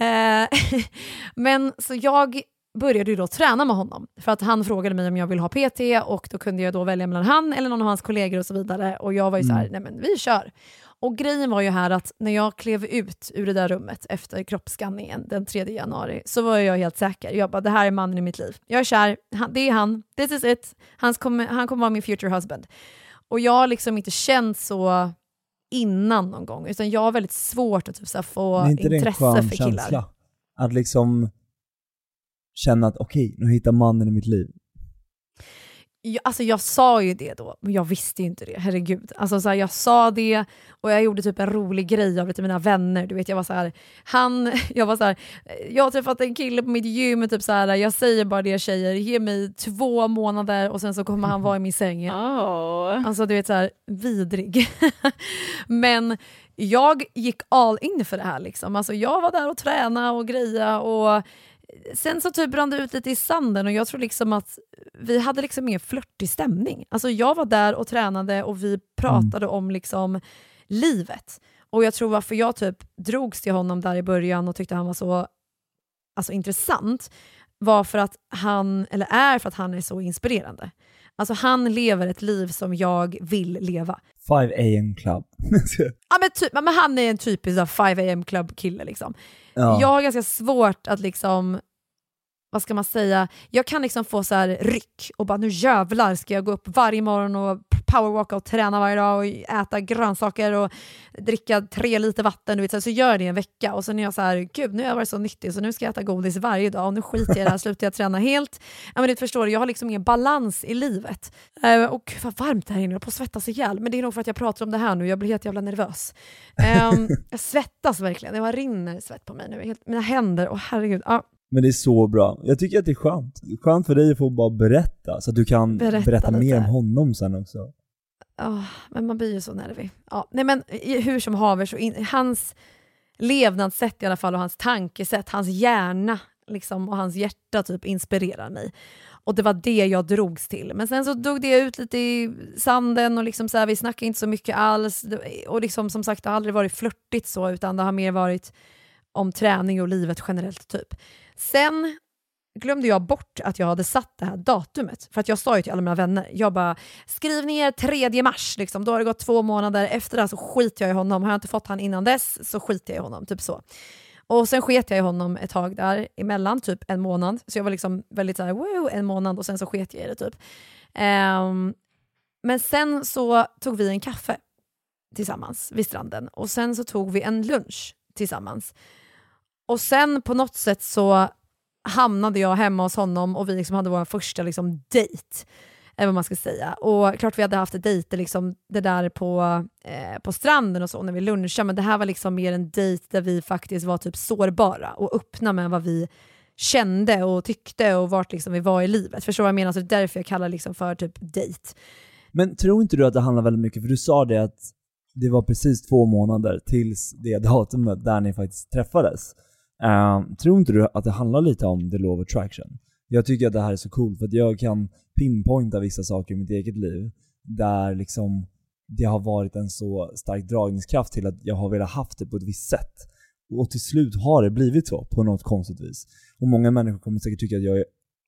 Eh, (laughs) men så jag började ju då träna med honom för att han frågade mig om jag vill ha PT och då kunde jag då välja mellan han eller någon av hans kollegor och så vidare och jag var ju så här, nej men vi kör. Och grejen var ju här att när jag klev ut ur det där rummet efter kroppsskanningen den 3 januari så var jag helt säker. Jag bara, det här är mannen i mitt liv. Jag är kär, han, det är han, this is it. Han kommer, han kommer vara min future husband. Och jag har liksom inte känt så innan någon gång, utan jag har väldigt svårt att typ, så få intresse för killar. känsla? Att liksom känna att okej, nu hittar mannen i mitt liv. Jag, alltså jag sa ju det då, men jag visste ju inte det. Herregud. Alltså så här, jag sa det och jag gjorde typ en rolig grej av det till mina vänner. Du vet, jag var så här, han, (laughs) jag var så här, jag har träffat en kille på mitt gym, typ så här, jag säger bara det tjejer, ge mig två månader och sen så kommer han vara i min säng. Oh. Alltså du vet så här, vidrig. (laughs) Men jag gick all in för det här. Liksom. Alltså, jag var där och tränade och greja och sen så typ brann det ut lite i sanden och jag tror liksom att vi hade liksom mer flörtig stämning. Alltså jag var där och tränade och vi pratade om liksom livet. Och jag tror varför jag typ drogs till honom där i början och tyckte han var så alltså, intressant var för att han, eller är för att han är så inspirerande. Alltså han lever ett liv som jag vill leva. 5 AM club. (laughs) Ja, men, typ, men han är en typisk så här 5 am club kille. Liksom. ja. Jag har ganska svårt att liksom, vad ska man säga, jag kan liksom få så här ryck och bara nu jävlar ska jag gå upp varje morgon och powerwalka och träna varje dag och äta grönsaker och dricka tre liter vatten. Du vet, så, här, så gör jag det en vecka och sen är jag så här, gud nu har jag varit så nyttig så nu ska jag äta godis varje dag och nu skiter jag i det här, (laughs) slutar jag träna helt. Ja, men du förstår, jag har liksom ingen balans i livet. Eh, och gud vad varmt det här inne, jag på att svettas ihjäl. Men det är nog för att jag pratar om det här nu, jag blir helt jävla nervös. Ehm, (laughs) jag svettas verkligen, det bara rinner svett på mig nu. Helt, mina händer, åh herregud. Ja, Men det är så bra. Jag tycker att det är skönt. Skönt för dig att få bara berätta, så att du kan Berätta berätta, mer om honom sen också. Ah, men man blir ju så nervig. Ja, nej men hur som haver, så in, hans levnadssätt i alla fall och hans tankesätt, hans hjärna liksom, och hans hjärta typ inspirerar mig. Och det var det jag drogs till. Men sen så dog det ut lite i sanden och liksom så här, vi snackade inte så mycket alls. Och liksom, som sagt, det har aldrig varit flörtigt så, utan det har mer varit om träning och livet generellt. typ. Sen glömde jag bort att jag hade satt det här datumet. För att jag sa ju till alla mina vänner, jag bara skriv ner 3 mars, liksom. då har det gått två månader, efter det här så skiter jag i honom. Har jag inte fått han innan dess så skiter jag i honom. Typ så. Och sen sket jag i honom ett tag där emellan, typ en månad. Så jag var liksom väldigt såhär, wow, en månad och sen så sket jag i det typ. Um, men sen så tog vi en kaffe tillsammans vid stranden och sen så tog vi en lunch tillsammans. Och sen på något sätt så hamnade jag hemma hos honom och vi liksom hade vår första liksom, dejt. Är vad man ska säga. Och klart vi hade haft dejter, liksom, det där på, eh, på stranden och så när vi lunchade, men det här var liksom mer en dejt där vi faktiskt var typ sårbara och öppna med vad vi kände och tyckte och vart liksom vi var i livet. Förstår du vad jag menar? Så det är därför jag kallar det liksom för typ dejt. Men tror inte du att det handlar väldigt mycket, för du sa det att det var precis två månader tills det datumet där ni faktiskt träffades. Uh, tror inte du att det handlar lite om the law of attraction? Jag tycker att det här är så coolt för att jag kan pinpointa vissa saker i mitt eget liv där liksom det har varit en så stark dragningskraft till att jag har velat haft det på ett visst sätt. Och till slut har det blivit så på något konstigt vis. Och många människor kommer säkert tycka att jag är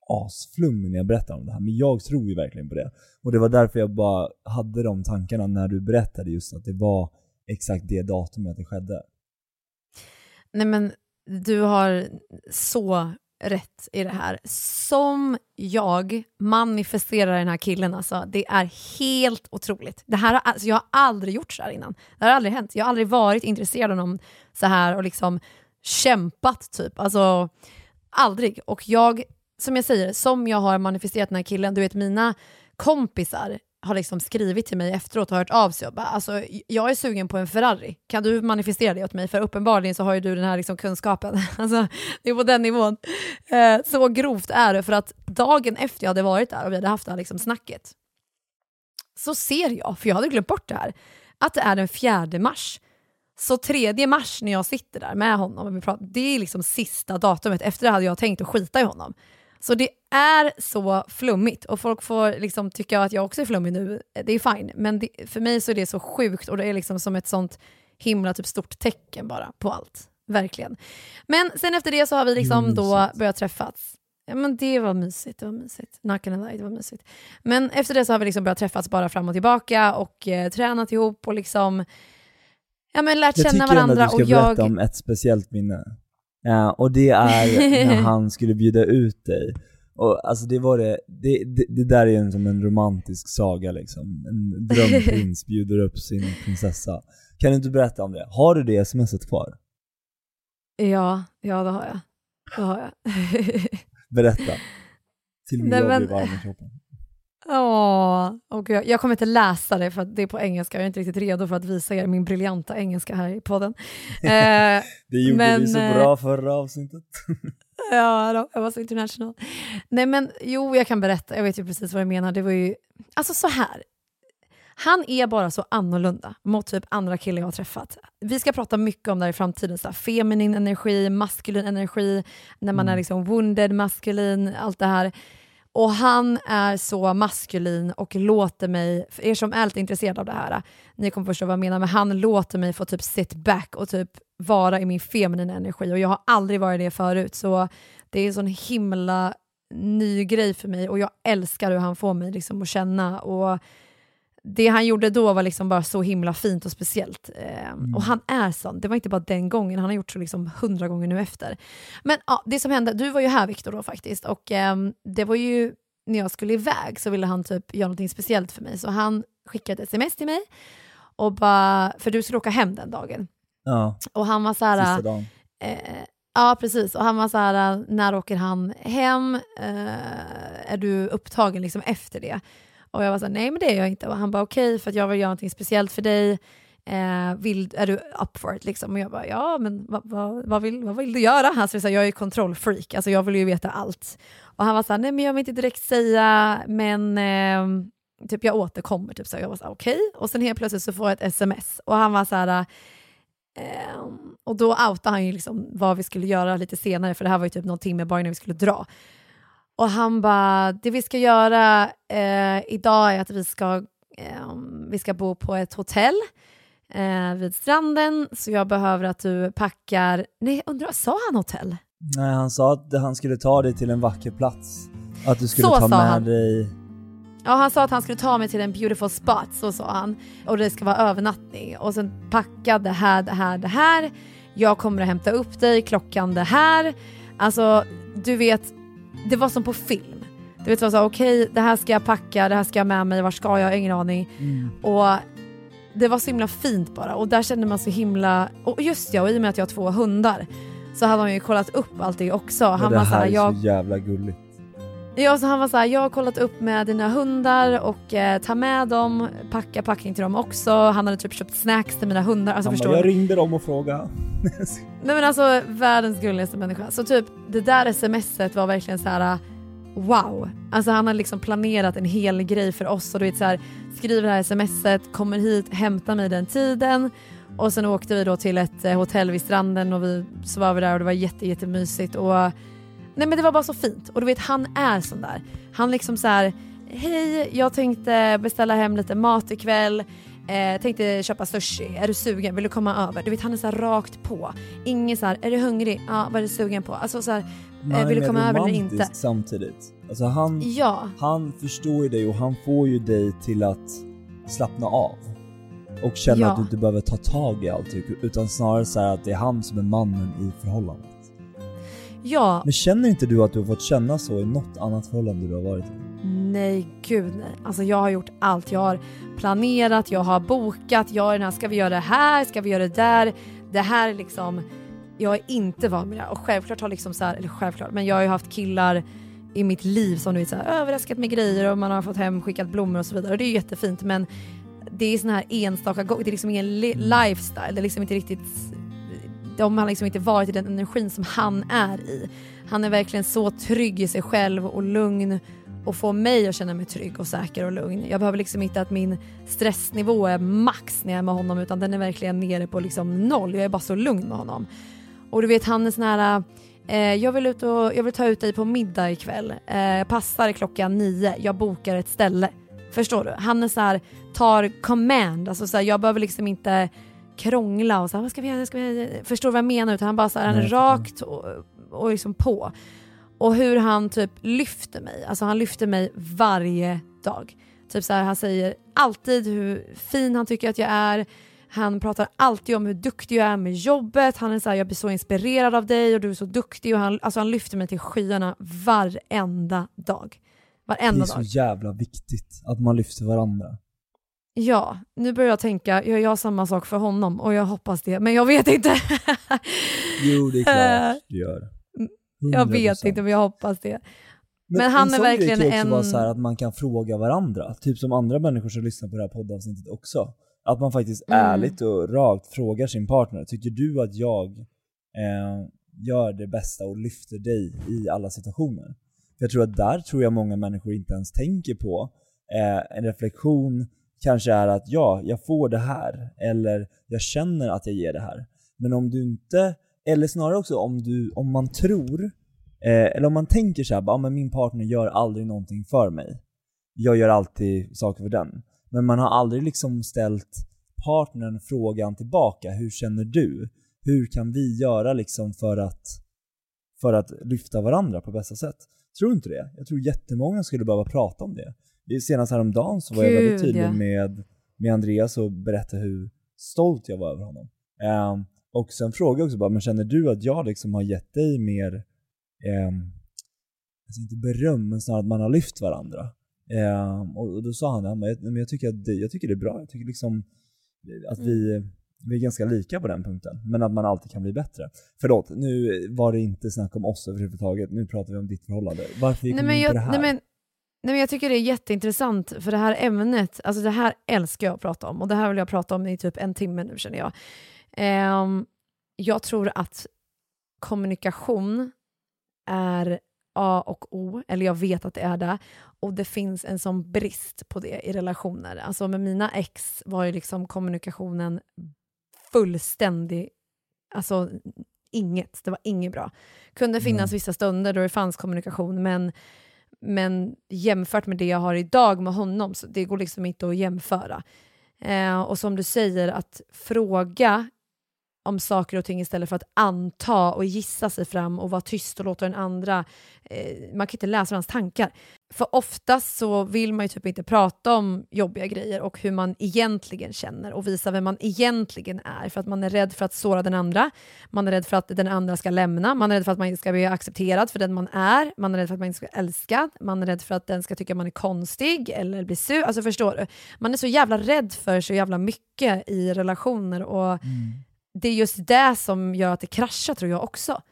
asflummig när jag berättar om det här, men jag tror ju verkligen på det. Och det var därför jag bara hade de tankarna när du berättade just att det var exakt det datumet det skedde. Nej men du har så rätt i det här. Som jag manifesterar den här killen, alltså, det är helt otroligt. Det här, alltså, jag har aldrig gjort så här innan. Det har aldrig hänt. Jag har aldrig varit intresserad av någon så här och liksom kämpat, typ. Alltså, aldrig. Och jag, som jag säger, som jag har manifesterat den här killen, du vet mina kompisar har liksom skrivit till mig efteråt och hört av sig och bara alltså, jag är sugen på en Ferrari, kan du manifestera det åt mig? För uppenbarligen så har ju du den här liksom kunskapen. (laughs) Alltså, det är på den nivån. Eh, så grovt är det för att dagen efter jag hade varit där och vi hade haft det här liksom snacket så ser jag, för jag hade glömt bort det här, att det är den 4 mars. Så 3 mars när jag sitter där med honom och vi pratar, det är liksom sista datumet. Efter det hade jag tänkt att skita i honom. Så det är så flummigt och folk får liksom tycka att jag också är flummig nu, det är fine. Men det, för mig så är det så sjukt och det är liksom som ett sånt himla typ stort tecken bara på allt. Verkligen. Men sen efter det så har vi liksom då börjat träffas. Ja, men det var mysigt, det var mysigt. Not gonna lie, det var mysigt. Men efter det så har vi liksom börjat träffas bara fram och tillbaka och eh, tränat ihop och liksom ja, men lärt känna varandra. Jag tycker ändå att du ska berätta om ett speciellt minne. Ja, och det är när (laughs) han skulle bjuda ut dig. Och alltså det var det, det, det, det där är ju som en romantisk saga liksom. En drömprins (laughs) bjuder upp sin prinsessa. Kan du inte berätta om det? Har du det smset kvar? Ja, ja det har jag. Det har jag. (laughs) berätta. Till och med jag blir varm i kroppen. Åh, och jag, jag kommer inte läsa det för det är på engelska. Jag är inte riktigt redo för att visa er min briljanta engelska här i podden. (laughs) Eh, det gjorde men, vi så bra eh, förra avsnittet. (laughs) ja, jag var så international. Nej men jo, jag kan berätta. Jag vet ju precis vad jag menar. Det var ju, alltså så här. Han är bara så annorlunda mot typ andra killar jag har träffat. Vi ska prata mycket om det här i framtiden. Så här, feminin energi, maskulin energi, när man mm. är liksom wounded, maskulin, allt det här. Och han är så maskulin och låter mig, för er som är lite intresserade av det här, ni kommer förstå vad jag menar, men han låter mig få typ sit back och typ vara i min feminina energi. Och jag har aldrig varit det förut så det är en sån himla ny grej för mig. Och jag älskar hur han får mig liksom att känna och det han gjorde då var liksom bara så himla fint och speciellt. Eh, mm. Och han är sån, det var inte bara den gången, han har gjort så liksom hundra gånger nu efter. Men ja, det som hände, du var ju här Viktor då faktiskt och eh, det var ju när jag skulle iväg så ville han typ göra något speciellt för mig så han skickade ett sms till mig och bara, för du skulle åka hem den dagen. Ja, och han var så här, sista dagen. Eh, Ja, precis. Och han var så här, när åker han hem? Eh, är du upptagen liksom efter det? Och jag var så här, nej men det är jag inte. Och han bara, okej, okay, för att jag vill göra någonting speciellt för dig. Eh, vill, är du up for it? Liksom? Och jag bara, ja men vad, vad, vad, vill, vad vill du göra? Han alltså, jag är kontrollfreak, alltså jag vill ju veta allt. Och han var så här, nej men jag vill inte direkt säga, men eh, typ jag återkommer. Typ, så jag var såhär, okej. Okay. Och sen helt plötsligt så får jag ett sms och han var såhär, eh, och då outade han ju liksom vad vi skulle göra lite senare, för det här var ju typ någon timme bara innan vi skulle dra. Och han bara, det vi ska göra eh, idag är att vi ska, eh, vi ska bo på ett hotell eh, vid stranden, så jag behöver att du packar... Nej, undrar, sa han hotell? Nej, han sa att han skulle ta dig till en vacker plats. Att du skulle Så ta med han. dig... Ja, han sa att han skulle ta mig till en beautiful spot, så sa han. Och det ska vara övernattning. Och sen packa det här, det här, det här. Jag kommer att hämta upp dig klockan det här. Alltså, du vet, det var som på film. Du vet, det var så okej, det här ska jag packa, det här ska jag med mig, var ska jag? Jag ingen aning. Och det var så himla fint bara. Och där kände man så himla... Och just ja, och i och med att jag har två hundar så hade han ju kollat upp allt det också. Ja, Han det var här såhär, är jag så jävla gulligt. Ja, så han var så här, jag har kollat upp med dina hundar och eh, ta med dem, packa packning till dem också. Han hade typ köpt snacks till mina hundar. Alltså förstår jag ringde dem och frågade. (laughs) Nej men alltså världens gulligaste människa. Så typ det där smset var verkligen så här. wow. Alltså han har liksom planerat en hel grej för oss och du vet så här, skriver det här smset, kommer hit, hämtar mig den tiden och sen åkte vi då till ett eh, hotell vid stranden och vi vi där och det var jätte, jättemysigt och nej men det var bara så fint och du vet han är sån där. Han liksom så här hej jag tänkte beställa hem lite mat ikväll Eh, tänkte köpa sushi, är du sugen? Vill du komma över? Du vet han är så här rakt på. Ingen så här, är du hungrig? Ja, vad är du sugen på? Alltså så här, eh, vill du komma över eller inte? samtidigt. Alltså han, Ja, han förstår ju dig och han får ju dig till att slappna av. Och känna Ja. att du inte behöver ta tag i allting utan snarare så här att det är han som är mannen i förhållandet. Ja, Men känner inte du att du har fått känna så i något annat förhållande du har varit i? nej gud nej. Alltså jag har gjort allt. Jag har planerat, jag har bokat, jag är den här, ska vi göra det här, ska vi göra det där? Det här är liksom, jag är inte van med det här. Och självklart har liksom så här, eller självklart, men jag har ju haft killar i mitt liv som du vet så här, överraskat med grejer och man har fått hem skickat blommor och så vidare och det är ju jättefint men det är såna här enstaka gånger, det är liksom ingen li- lifestyle, det är liksom inte riktigt om han liksom inte varit i den energin som han är i. Han är verkligen så trygg i sig själv och lugn och får mig att känna mig trygg och säker och lugn. Jag behöver liksom inte att min stressnivå är max när jag är med honom utan den är verkligen nere på liksom noll. Jag är bara så lugn med honom. Och du vet han är sån här eh, jag, vill ut och, jag vill ta ut dig på middag ikväll. Eh, passar klockan nio. Jag bokar ett ställe. Förstår du? Han är så här, tar command. Alltså så här, jag behöver liksom inte krångla och så här, vad ska vi göra? Ska vi göra? Förstår vad jag menar? Utan han bara så här, han är rakt och, och liksom på. Och hur han typ lyfter mig. Alltså han lyfter mig varje dag. Typ så här, han säger alltid hur fin han tycker att jag är. Han pratar alltid om hur duktig jag är med jobbet. Han är så här, jag blir så inspirerad av dig och du är så duktig. Och han, alltså han lyfter mig till skyarna varenda dag. Det Varenda är så dag. jävla viktigt att man lyfter varandra. Ja, nu börjar jag tänka, jag gör samma sak för honom och jag hoppas det, men jag vet inte. (laughs) Jo, det är klart du gör. jag vet 100%. inte, men jag hoppas det. Men han en är sån grej verkligen kan också en- vara så här att man kan fråga varandra, typ som andra människor som lyssnar på det här poddavsnittet också. Att man faktiskt Mm. ärligt och rakt frågar sin partner, tycker du att jag eh, gör det bästa och lyfter dig i alla situationer? För jag tror att där tror jag många människor inte ens tänker på eh, en reflektion kanske är att ja, jag får det här, eller jag känner att jag ger det här. Men om du inte, eller snarare också om, du, om man tror, eh, eller om man tänker så här, bara, "Ja, men min partner gör aldrig någonting för mig. Jag gör alltid saker för den. Men man har aldrig liksom ställt partnern frågan tillbaka, hur känner du? Hur kan vi göra liksom för att, för att lyfta varandra på bästa sätt? Tror du inte det? Jag tror jättemånga skulle behöva prata om det. Senast häromdagen så var jag väldigt Gud, tydlig ja. med, med Andreas och berättade hur stolt jag var över honom. Ehm, och sen frågade jag också bara, men känner du att jag liksom har gett dig mer, ehm, alltså inte beröm, men snarare att man har lyft varandra? Ehm, och, och då sa han, men jag, men jag, tycker att det, jag tycker det är bra, jag tycker liksom att vi, vi är ganska lika på den punkten, men att man alltid kan bli bättre. Förlåt, nu var det inte snack om oss överhuvudtaget, nu pratar vi om ditt förhållande. Varför gick Nej vi in på jag, det här? nej, men, nej men jag tycker det är jätteintressant för det här ämnet, alltså det här älskar jag att prata om och det här vill jag prata om i typ en timme nu känner jag. Ehm, jag tror att kommunikation är A och O, eller jag vet att det är det. Och det finns en sån brist på det i relationer. Alltså med mina ex var ju liksom kommunikationen fullständig, alltså inget, det var inget bra. Kunde finnas vissa stunder då det fanns kommunikation men, men jämfört med det jag har idag med honom, så det går liksom inte att jämföra. Eh, och som du säger, att fråga om saker och ting istället för att anta och gissa sig fram och vara tyst och låta den andra... Eh, man kan inte läsa hans tankar. För oftast så vill man ju typ inte prata om jobbiga grejer och hur man egentligen känner och visa vem man egentligen är för att man är rädd för att såra den andra. Man är rädd för att den andra ska lämna, man är rädd för att man inte ska bli accepterad för den man är, man är rädd för att man inte ska älska. man är rädd för att den ska tycka man är konstig eller bli sur. Alltså förstår du? Man är så jävla rädd för så jävla mycket i relationer och mm det är just det som gör att det kraschar tror jag också.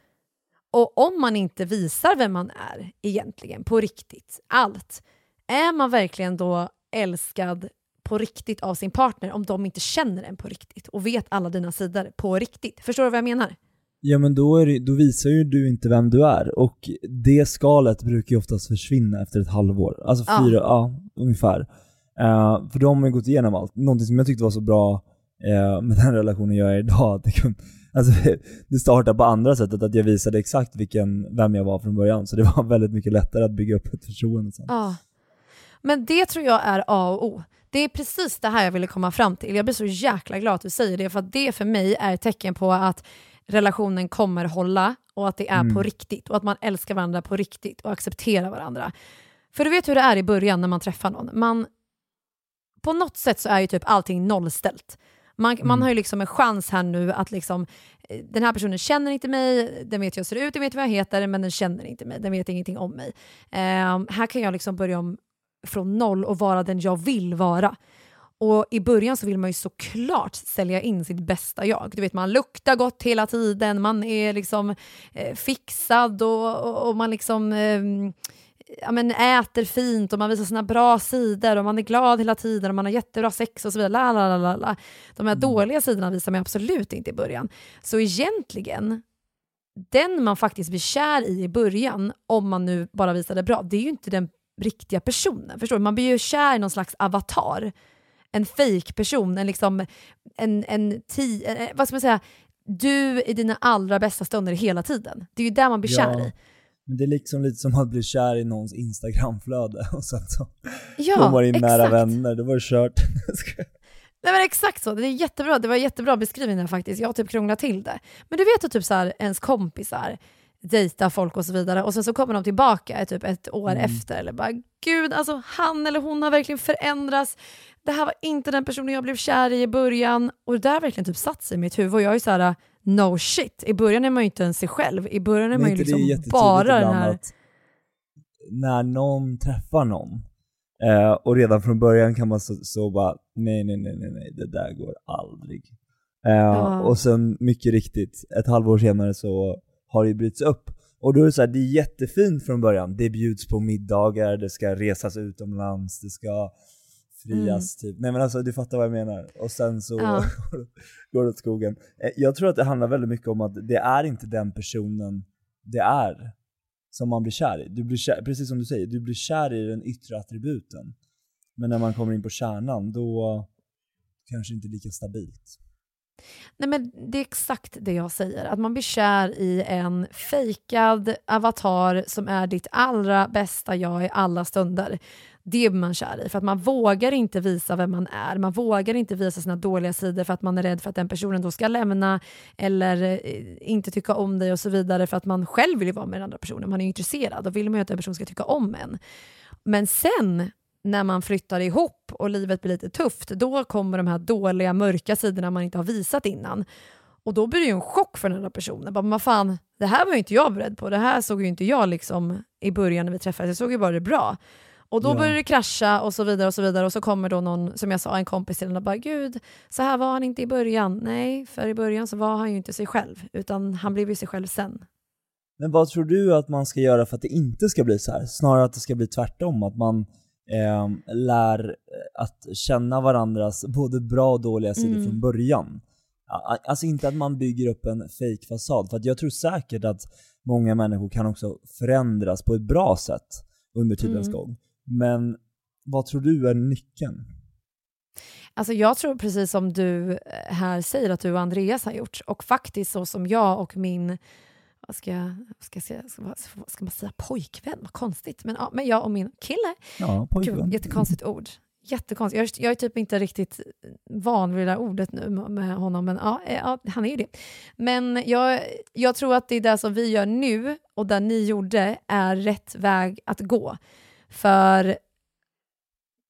Och om man inte visar vem man är egentligen, på riktigt, allt, är man verkligen då älskad på riktigt av sin partner om de inte känner en på riktigt och vet alla dina sidor på riktigt? Förstår du vad jag menar? Ja men då, är då visar ju du inte vem du är och det skalet brukar ju oftast försvinna efter ett halvår. Alltså fyra, ja, ja ungefär. Uh, för då har man ju gått igenom allt. Någonting som jag tyckte var så bra eh, med den relationen jag är idag. Det, alltså, (laughs) det startade på andra sättet, att jag visade exakt vilken, vem jag var från början. Så det var (laughs) väldigt mycket lättare att bygga upp ett förtroende sen. Ja. Men det tror jag är A och O. Det är precis det här jag ville komma fram till. Jag blir så jäkla glad att du säger det, för det för mig är ett tecken på att relationen kommer hålla och att det är mm. på riktigt och att man älskar varandra på riktigt och accepterar varandra. För du vet hur det är i början när man träffar någon. Man, på något sätt så är ju typ allting nollställt. Man, mm. man har ju liksom en chans här nu att liksom, eh, den här personen känner inte mig, den vet hur jag ser ut, den vet vad jag heter, men den känner inte mig, den vet ingenting om mig. Um, här kan jag liksom börja om från noll och vara den jag vill vara. Och I början så vill man ju såklart sälja in sitt bästa jag. Du vet, Man luktar gott hela tiden, man är liksom eh, fixad och, och, och, man liksom eh, ja, men äter fint och man visar sina bra sidor och man är glad hela tiden och man har jättebra sex och så vidare. La, la, la, la. De här mm. dåliga sidorna visar man absolut inte i början. Så egentligen, den man faktiskt blir kär i i början, om man nu bara visar det bra, det är ju inte den riktiga personen. Förstår du? Man blir ju kär i någon slags avatar. En fake-person, en liksom, en, en, ti, vad ska man säga, du i dina allra bästa stunder hela tiden. Det är ju där man blir ja. kär i. Men det är liksom lite som att bli kär i någons instagramflöde och sen så ja, får man in exakt. nära vänner, då var det kört. (laughs) Nej men exakt så, det är jättebra, det var jättebra beskrivning där faktiskt. Jag har typ krånglat till det. Men du vet att typ så här, ens kompisar dejtar folk och så vidare och sen så kommer de tillbaka typ ett år mm. efter eller bara gud alltså han eller hon har verkligen förändrats. Det här var inte den personen jag blev kär i i början och det där har verkligen typ satt sig i mitt huvud och jag är så här no shit. I början är man ju inte ens sig själv. I början är man ju liksom bara den här... när någon träffar någon eh, och redan från början kan man så, så bara nej, nej, nej, nej, nej, det där går aldrig. Eh, ja. Och sen mycket riktigt, ett halvår senare så har det bryts upp. Och då är det så här, det är jättefint från början. Det bjuds på middagar, det ska resas utomlands, det ska frias mm. typ. Nej men alltså du fattar vad jag menar. Och sen så ja. (laughs) går det åt skogen. Eh, jag tror att det handlar väldigt mycket om att det är inte den personen det är som man blir kär i. Du blir kär, precis som du säger, du blir kär i den yttre attributen. Men när man kommer in på kärnan, då kanske inte lika stabilt. Nej men Det är exakt det jag säger, att man blir kär i en fejkad avatar som är ditt allra bästa jag i alla stunder det är man kär i. För att man vågar inte visa vem man är. Man vågar inte visa sina dåliga sidor för att man är rädd för att den personen då ska lämna eller eh, inte tycka om dig och så vidare för att man själv vill vara med den andra personen. Man är intresserad och vill man ju att den personen ska tycka om en. Men sen när man flyttar ihop och livet blir lite tufft, då kommer de här dåliga, mörka sidorna man inte har visat innan. Och då blir det ju en chock för den andra personen. Bara, men fan, det här var ju inte jag beredd på. Det här såg ju inte jag liksom i början när vi träffades. Jag såg ju bara det bra. Och då ja. börjar det krascha och så vidare och så vidare och så kommer då någon, som jag sa, en kompis till en och bara “Gud, så här var han inte i början”. Nej, för i början så var han ju inte sig själv, utan han blev ju sig själv sen. Men vad tror du att man ska göra för att det inte ska bli så här? Snarare att det ska bli tvärtom, att man eh, lär att känna varandras både bra och dåliga sidor mm. från början. Alltså inte att man bygger upp en fake fasad för jag tror säkert att många människor kan också förändras på ett bra sätt under tidens mm. gång. Men vad tror du är nyckeln? Alltså jag tror precis som du eh, här säger att du och Andreas har gjort och faktiskt så som jag och min vad ska, jag, ska, jag säga, ska, ska man säga pojkvän? Vad konstigt. Men, ja, men jag och min kille. Ja, pojkvän. Gud, jättekonstigt ord. Jättekonstigt. Jag, jag är typ inte riktigt van vid det där ordet nu med honom, men ja, eh, ja han är ju det. Men jag, jag tror att det är det som vi gör nu och det ni gjorde är rätt väg att gå. För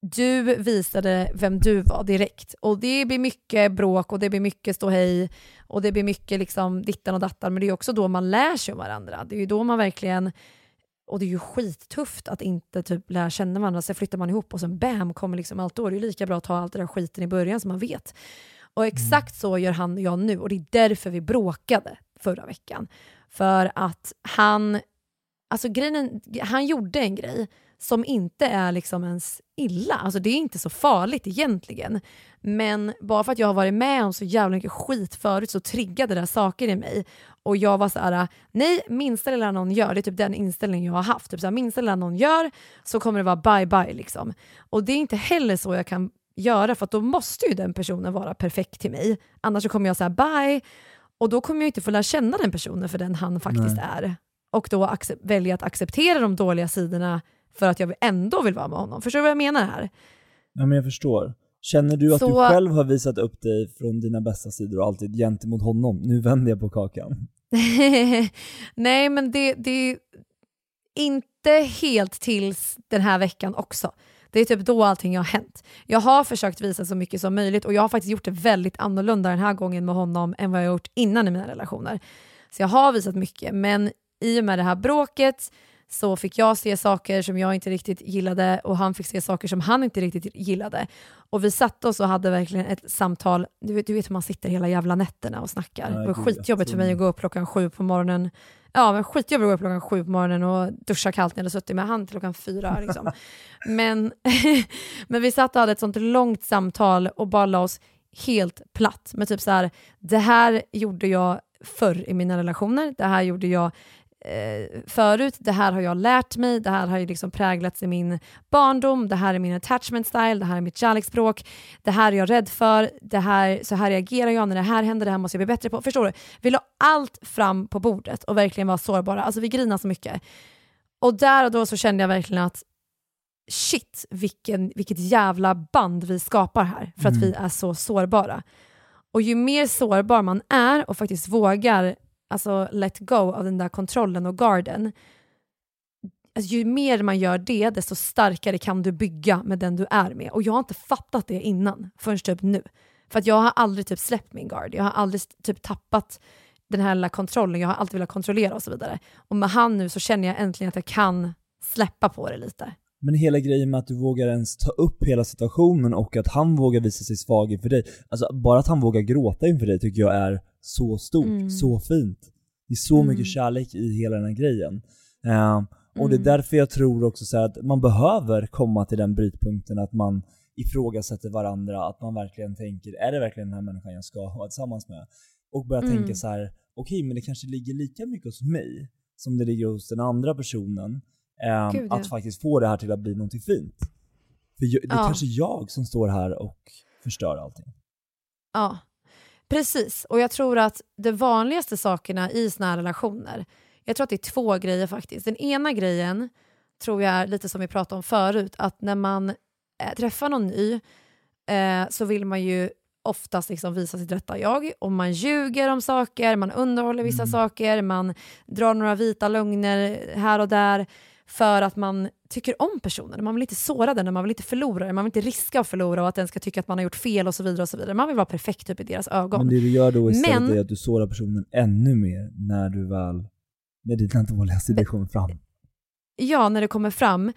du visade vem du var direkt. Och det blir mycket bråk och det blir mycket ståhej och det blir mycket liksom dittan och dattan, men det är också då man lär sig om varandra. Det är ju då man verkligen och det är ju skittufft att inte typ lära känna varandra, sen flyttar man ihop och sen bam kommer liksom allt då. Det är lika bra att ta allt det där skiten i början så man vet. Och exakt så gör han och jag nu och det är därför vi bråkade förra veckan. För att han, alltså grejen, han gjorde en grej som inte är liksom ens illa. Alltså det är inte så farligt egentligen. Men bara för att jag har varit med om så jävla mycket skit förut så triggade det saker i mig. Och jag var så här: nej minsta lilla någon gör, det är typ den inställningen jag har haft. Typ så här, minsta lilla någon gör så kommer det vara bye bye liksom. Och det är inte heller så jag kan göra för då måste ju den personen vara perfekt till mig. Annars kommer jag säga bye och då kommer jag inte få lära känna den personen för den han faktiskt nej. är. Och då välja att acceptera de dåliga sidorna för att jag ändå vill vara med honom. Förstår du vad jag menar här? Ja men jag förstår. Känner du att så... du själv har visat upp dig från dina bästa sidor och alltid gentemot honom? Nu vänder jag på kakan. (laughs) Nej men det, det är inte helt tills den här veckan också. Det är typ då allting har hänt. Jag har försökt visa så mycket som möjligt och jag har faktiskt gjort det väldigt annorlunda den här gången med honom än vad jag gjort innan i mina relationer. Så jag har visat mycket men i och med det här bråket så fick jag se saker som jag inte riktigt gillade och han fick se saker som han inte riktigt gillade. Och vi satte oss och hade verkligen ett samtal, du vet, du vet hur man sitter hela jävla nätterna och snackar. Nej, det var skitjobbigt för mig att gå upp klockan sju på morgonen. Ja, men skitjobbigt att gå upp klockan sju på morgonen och duscha kallt när jag hade suttit med han till klockan fyra. Liksom. (laughs) men, (laughs) men vi satt och hade ett sånt långt samtal och bara la oss helt platt med typ så här, det här gjorde jag förr i mina relationer, det här gjorde jag eh, förut, det här har jag lärt mig, det här har ju liksom präglats i min barndom, det här är min attachment style, det här är mitt kärleksspråk, det här är jag rädd för, det här, så här reagerar jag när det här händer, det här måste jag bli bättre på. Förstår du? Vi la allt fram på bordet och verkligen var sårbara. Alltså vi grinade så mycket. Och där och då så kände jag verkligen att shit vilken, vilket jävla band vi skapar här för att mm. vi är så sårbara. Och ju mer sårbar man är och faktiskt vågar alltså let go av den där kontrollen och garden, alltså, ju mer man gör det, desto starkare kan du bygga med den du är med. Och jag har inte fattat det innan, förrän typ nu. För att jag har aldrig typ släppt min guard, jag har aldrig typ tappat den här lilla kontrollen, jag har alltid velat kontrollera och så vidare. Och med han nu så känner jag äntligen att jag kan släppa på det lite. Men hela grejen med att du vågar ens ta upp hela situationen och att han vågar visa sig svag inför dig. Alltså bara att han vågar gråta inför dig tycker jag är så stort, mm. så fint. Det är så mm. mycket kärlek i hela den här grejen. Uh, och det är mm. därför jag tror också så att man behöver komma till den brytpunkten att man ifrågasätter varandra, att man verkligen tänker, är det verkligen den här människan jag ska vara tillsammans med? Och börja mm. tänka så här: okej okay, men det kanske ligger lika mycket hos mig som det ligger hos den andra personen. Um, Gud, ja. Att faktiskt få det här till att bli någonting fint. För det är ja. kanske jag som står här och förstör allting. Ja, Precis, och jag tror att de vanligaste sakerna i såna här relationer, jag tror att det är två grejer faktiskt. Den ena grejen tror jag är lite som vi pratade om förut, att när man äh, träffar någon ny eh, så vill man ju oftast liksom visa sitt rätta jag och man ljuger om saker, man underhåller vissa mm. saker, man drar några vita lögner här och där för att man tycker om personen. Man vill inte såra den, man vill inte förlora den, man vill inte riska att förlora och att den ska tycka att man har gjort fel och så vidare. och så vidare. Man vill vara perfekt typ, i deras ögon. Men det du gör då istället Men, är att du sårar personen ännu mer när du väl, när dina dåliga sidor kommer fram. Ja, när det kommer fram.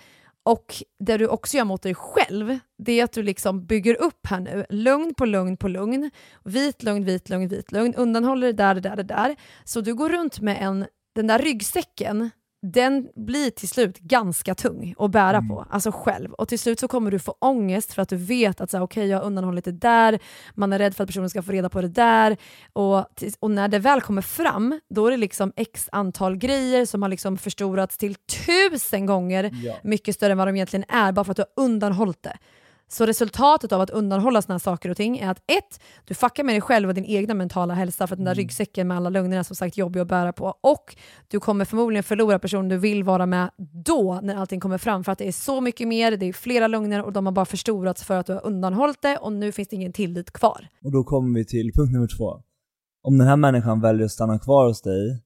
Och det du också gör mot dig själv, det är att du liksom bygger upp här nu, lugn på lugn på lugn, vit lugn, vit lugn, vit lugn, undanhåller det där, det där, det där. Så du går runt med en, den där ryggsäcken den blir till slut ganska tung att bära mm. på, alltså själv. Och till slut så kommer du få ångest för att du vet att okej okay, jag har undanhållit det där, man är rädd för att personen ska få reda på det där. Och, och när det väl kommer fram, då är det liksom x antal grejer som har liksom förstorats till tusen gånger ja. mycket större än vad de egentligen är, bara för att du har undanhållit det. Så resultatet av att undanhålla såna här saker och ting är att ett, du fuckar med dig själv och din egna mentala hälsa för att den där Mm. ryggsäcken med alla lögnerna är som sagt jobbig att bära på. Och du kommer förmodligen förlora personen du vill vara med då när allting kommer fram för att det är så mycket mer, det är flera lögner och de har bara förstorats för att du har undanhållit det och nu finns det ingen tillit kvar. Och då kommer vi till punkt nummer två. Om den här människan väljer att stanna kvar hos dig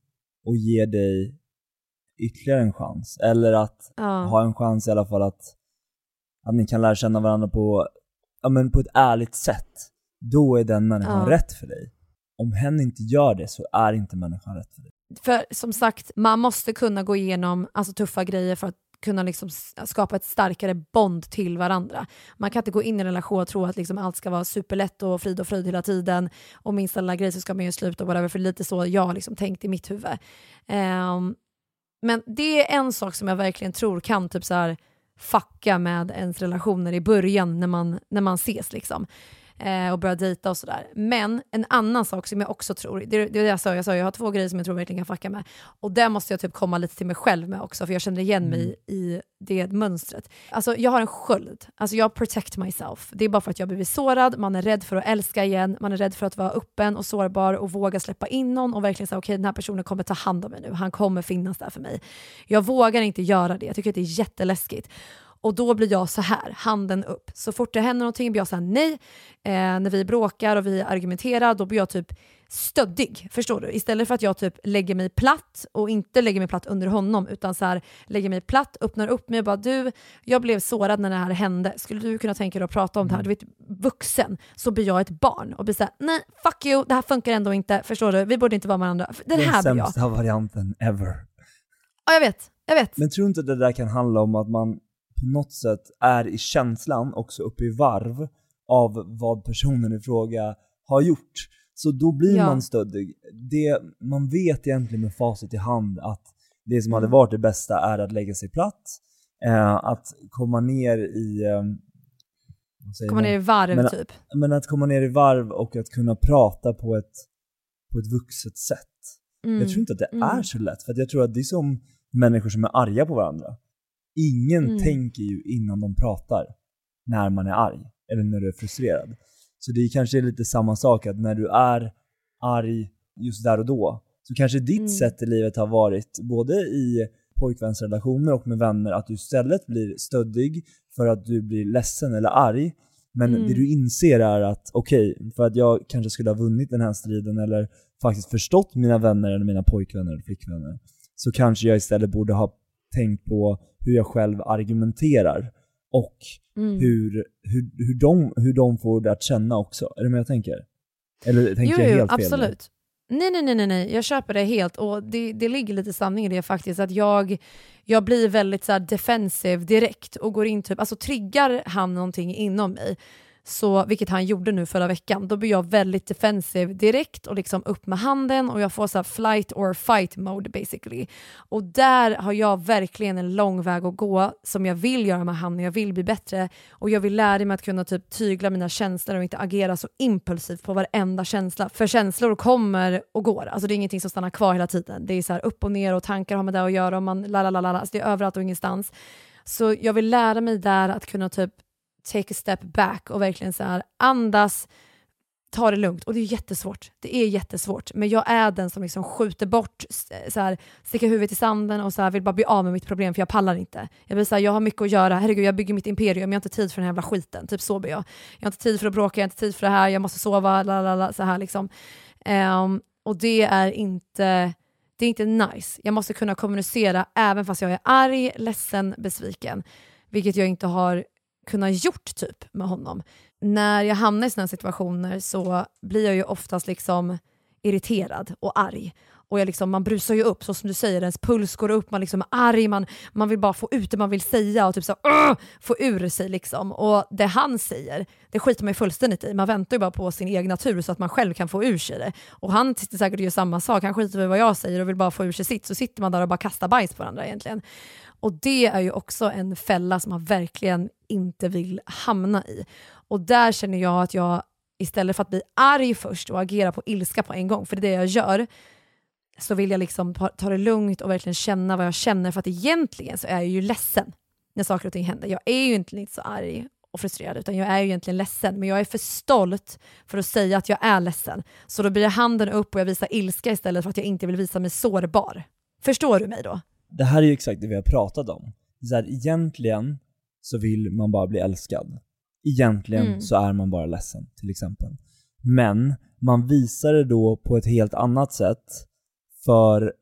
och ge dig ytterligare en chans, eller att Ja. ha en chans i alla fall att, att ni kan lära känna varandra på, ja, men på ett ärligt sätt, då är den människan Ja. rätt för dig. Om hen inte gör det så är inte människan rätt för dig. För som sagt, man måste kunna gå igenom alltså, tuffa grejer för att kunna liksom skapa ett starkare bond till varandra. Man kan inte gå in i en relation och tro att liksom allt ska vara superlätt och frid och fröjd hela tiden och minsta lilla grej så ska man ju sluta och whatever, för lite så jag har liksom tänkt i mitt huvud. Ehm, men det är en sak som jag verkligen tror kan typ så här fucka med ens relationer i början när man, när man ses. Liksom eh, och börja dejta och sådär. Men en annan sak som jag också tror, det, det det jag sa, jag sa jag har två grejer som jag tror verkligen kan fucka med. Och där måste jag typ komma lite till mig själv med också, för jag känner igen mig i det mönstret. Alltså jag har en sköld, alltså jag protect myself. Det är bara för att jag blivit sårad, man är rädd för att älska igen, man är rädd för att vara öppen och sårbar och våga släppa in någon och verkligen säga okej den här personen kommer ta hand om mig nu, han kommer finnas där för mig. Jag vågar inte göra det, jag tycker att det är jätteläskigt. Och då blir jag så här, handen upp. Så fort det händer någonting blir jag så här nej. Eh, när vi bråkar och vi argumenterar då blir jag typ stöddig. Förstår du? Istället för att jag typ lägger mig platt och inte lägger mig platt under honom utan så här, lägger mig platt, öppnar upp mig och bara du, jag blev sårad när det här hände. Skulle du kunna tänka dig att prata om det här? Du vet, vuxen så blir jag ett barn och blir såhär, nej fuck you, det här funkar ändå inte. Förstår du? Vi borde inte vara med varandra. Den här blir Den jag. sämsta varianten ever. Ja, jag vet. Jag vet. Men tror inte att det där kan handla om att man på något sätt är i känslan också uppe i varv av vad personen i fråga har gjort. Så då blir Ja. man stöddig. Det, man vet egentligen med facit i hand att det som Mm. hade varit det bästa är att lägga sig platt, eh, att komma ner i... Eh, Komma man? ner i varv Men- typ. Men att komma ner i varv och att kunna prata på ett, på ett vuxet sätt. Mm. Jag tror inte att det Mm. är så lätt, för jag tror att det är som människor som är arga på varandra. Ingen Mm. tänker ju innan de pratar när man är arg, eller när du är frustrerad. Så det är kanske lite samma sak, att när du är arg just där och då, så kanske ditt Mm. sätt i livet har varit, både i pojkvänsrelationer och med vänner, att du istället blir stöddig för att du blir ledsen eller arg. Men Mm. det du inser är att, okej, för att jag kanske skulle ha vunnit den här striden eller faktiskt förstått mina vänner eller mina pojkvänner eller flickvänner, så kanske jag istället borde ha tänkt på hur jag själv argumenterar och Mm. hur, hur, hur, de, hur de får det att känna också. Är det vad jag tänker? Eller tänker jo, jag jo, helt fel? nu? absolut. Nej, nej, nej, nej, jag köper det helt och det, det ligger lite sanning i det faktiskt att jag, jag blir väldigt så här defensive direkt och går in typ, alltså triggar han någonting inom mig så, vilket han gjorde nu förra veckan, då blir jag väldigt defensive direkt och liksom upp med handen och jag får så här flight or fight mode basically. Och där har jag verkligen en lång väg att gå som jag vill göra med han och jag vill bli bättre och jag vill lära mig att kunna typ tygla mina känslor och inte agera så impulsivt på varenda känsla. För känslor kommer och går, alltså det är ingenting som stannar kvar hela tiden. Det är så här upp och ner och tankar har med det att göra och man la la la la, alltså, det är överallt och ingenstans. Så jag vill lära mig där att kunna typ take a step back och verkligen så här andas, ta det lugnt. Och det är jättesvårt. Det är jättesvårt. Men jag är den som liksom skjuter bort, så här, sticker huvudet i sanden och så här, vill bara bli av med mitt problem för jag pallar inte. Jag blir så här, jag har mycket att göra, herregud jag bygger mitt imperium, jag har inte tid för den här jävla skiten. Typ så blir jag. Jag har inte tid för att bråka, jag har inte tid för det här, jag måste sova, lalala, så här liksom. Um, och det är inte det är inte nice. Jag måste kunna kommunicera även fast jag är arg, ledsen, besviken. Vilket jag inte har kunna gjort typ med honom. När jag hamnar i sådana situationer så blir jag ju oftast liksom irriterad och arg. Och jag liksom, man brusar ju upp, så som du säger, ens puls går upp, man liksom är arg, man, man vill bara få ut det man vill säga och typ så, uh, få ur sig. Liksom. Och det han säger, det skiter man ju fullständigt i. Man väntar ju bara på sin egen natur så att man själv kan få ur sig det. Och han sitter säkert och gör samma sak, han skiter i vad jag säger och vill bara få ur sig sitt. Så sitter man där och bara kastar bajs på varandra egentligen. Och det är ju också en fälla som man verkligen inte vill hamna i. Och där känner jag att jag istället för att bli arg först och agera på ilska på en gång, för det är det jag gör, så vill jag liksom ta ta det lugnt och verkligen känna vad jag känner för att egentligen så är jag ju ledsen när saker och ting händer. Jag är ju inte så arg och frustrerad utan jag är ju egentligen ledsen men jag är för stolt för att säga att jag är ledsen. Så då blir det handen upp och jag visar ilska istället för att jag inte vill visa mig sårbar. Förstår du mig då? Det här är ju exakt det vi har pratat om. Så här, egentligen så vill man bara bli älskad. Egentligen Mm. så är man bara ledsen, till exempel. Men man visar det då på ett helt annat sätt för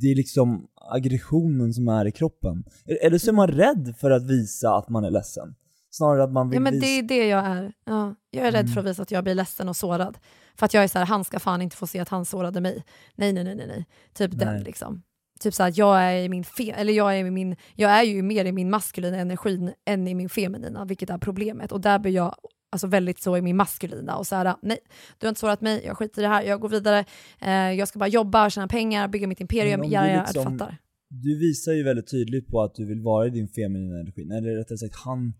det är liksom aggressionen som är i kroppen. Eller så är man rädd för att visa att man är ledsen. Snarare att man vill Ja, men visa... det är det jag är. Ja, jag är rädd Mm. för att visa att jag blir ledsen och sårad. För att jag är så här, han ska fan inte få se att han sårade mig. Nej, nej, nej, nej. nej. Typ den Nej. liksom. Typ så att jag är i min fe- eller jag är, i min, jag är ju mer i min maskulina energin än i min feminina, vilket är problemet. Och där blir jag alltså väldigt så i min maskulina och så här, nej, du har inte sårat mig, jag skiter i det här, jag går vidare, eh, jag ska bara jobba, tjäna pengar, bygga mitt imperium, Men om ja, du ja, liksom- fattar. Du visar ju väldigt tydligt på att du vill vara i din feminina energi. Eller rättare sagt, han,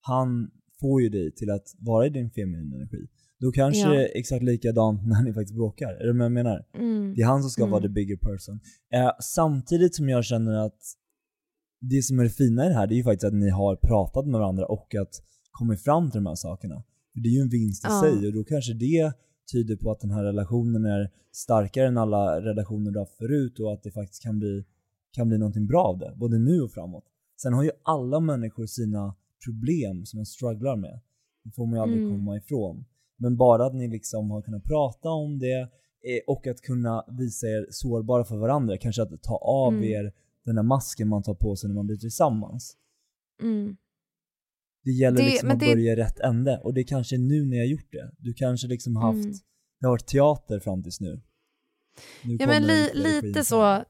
han får ju dig till att vara i din feminina energi. Då kanske Ja. det är exakt likadant när ni faktiskt bråkar. Är med vad jag menar? Mm. Det är han som ska Mm. vara the bigger person. Eh, samtidigt som jag känner att det som är det fina i det här, det är ju faktiskt att ni har pratat med varandra och att kommit fram till de här sakerna. För det är ju en vinst i Ja. sig och då kanske det tyder på att den här relationen är starkare än alla relationer du haft förut och att det faktiskt kan bli, kan bli någonting bra av det, både nu och framåt. Sen har ju alla människor sina problem som de strugglar med. Det får man ju aldrig Mm. komma ifrån. Men bara att ni liksom har kunnat prata om det eh, och att kunna visa er sårbara för varandra, kanske att ta av Mm. er den där masken man tar på sig när man blir tillsammans. Mm. Det gäller Det- liksom att det- börja i rätt ände och det är kanske nu ni har gjort det. Du kanske liksom haft, Mm. det har varit teater fram tills nu. nu Ja men li, lite så,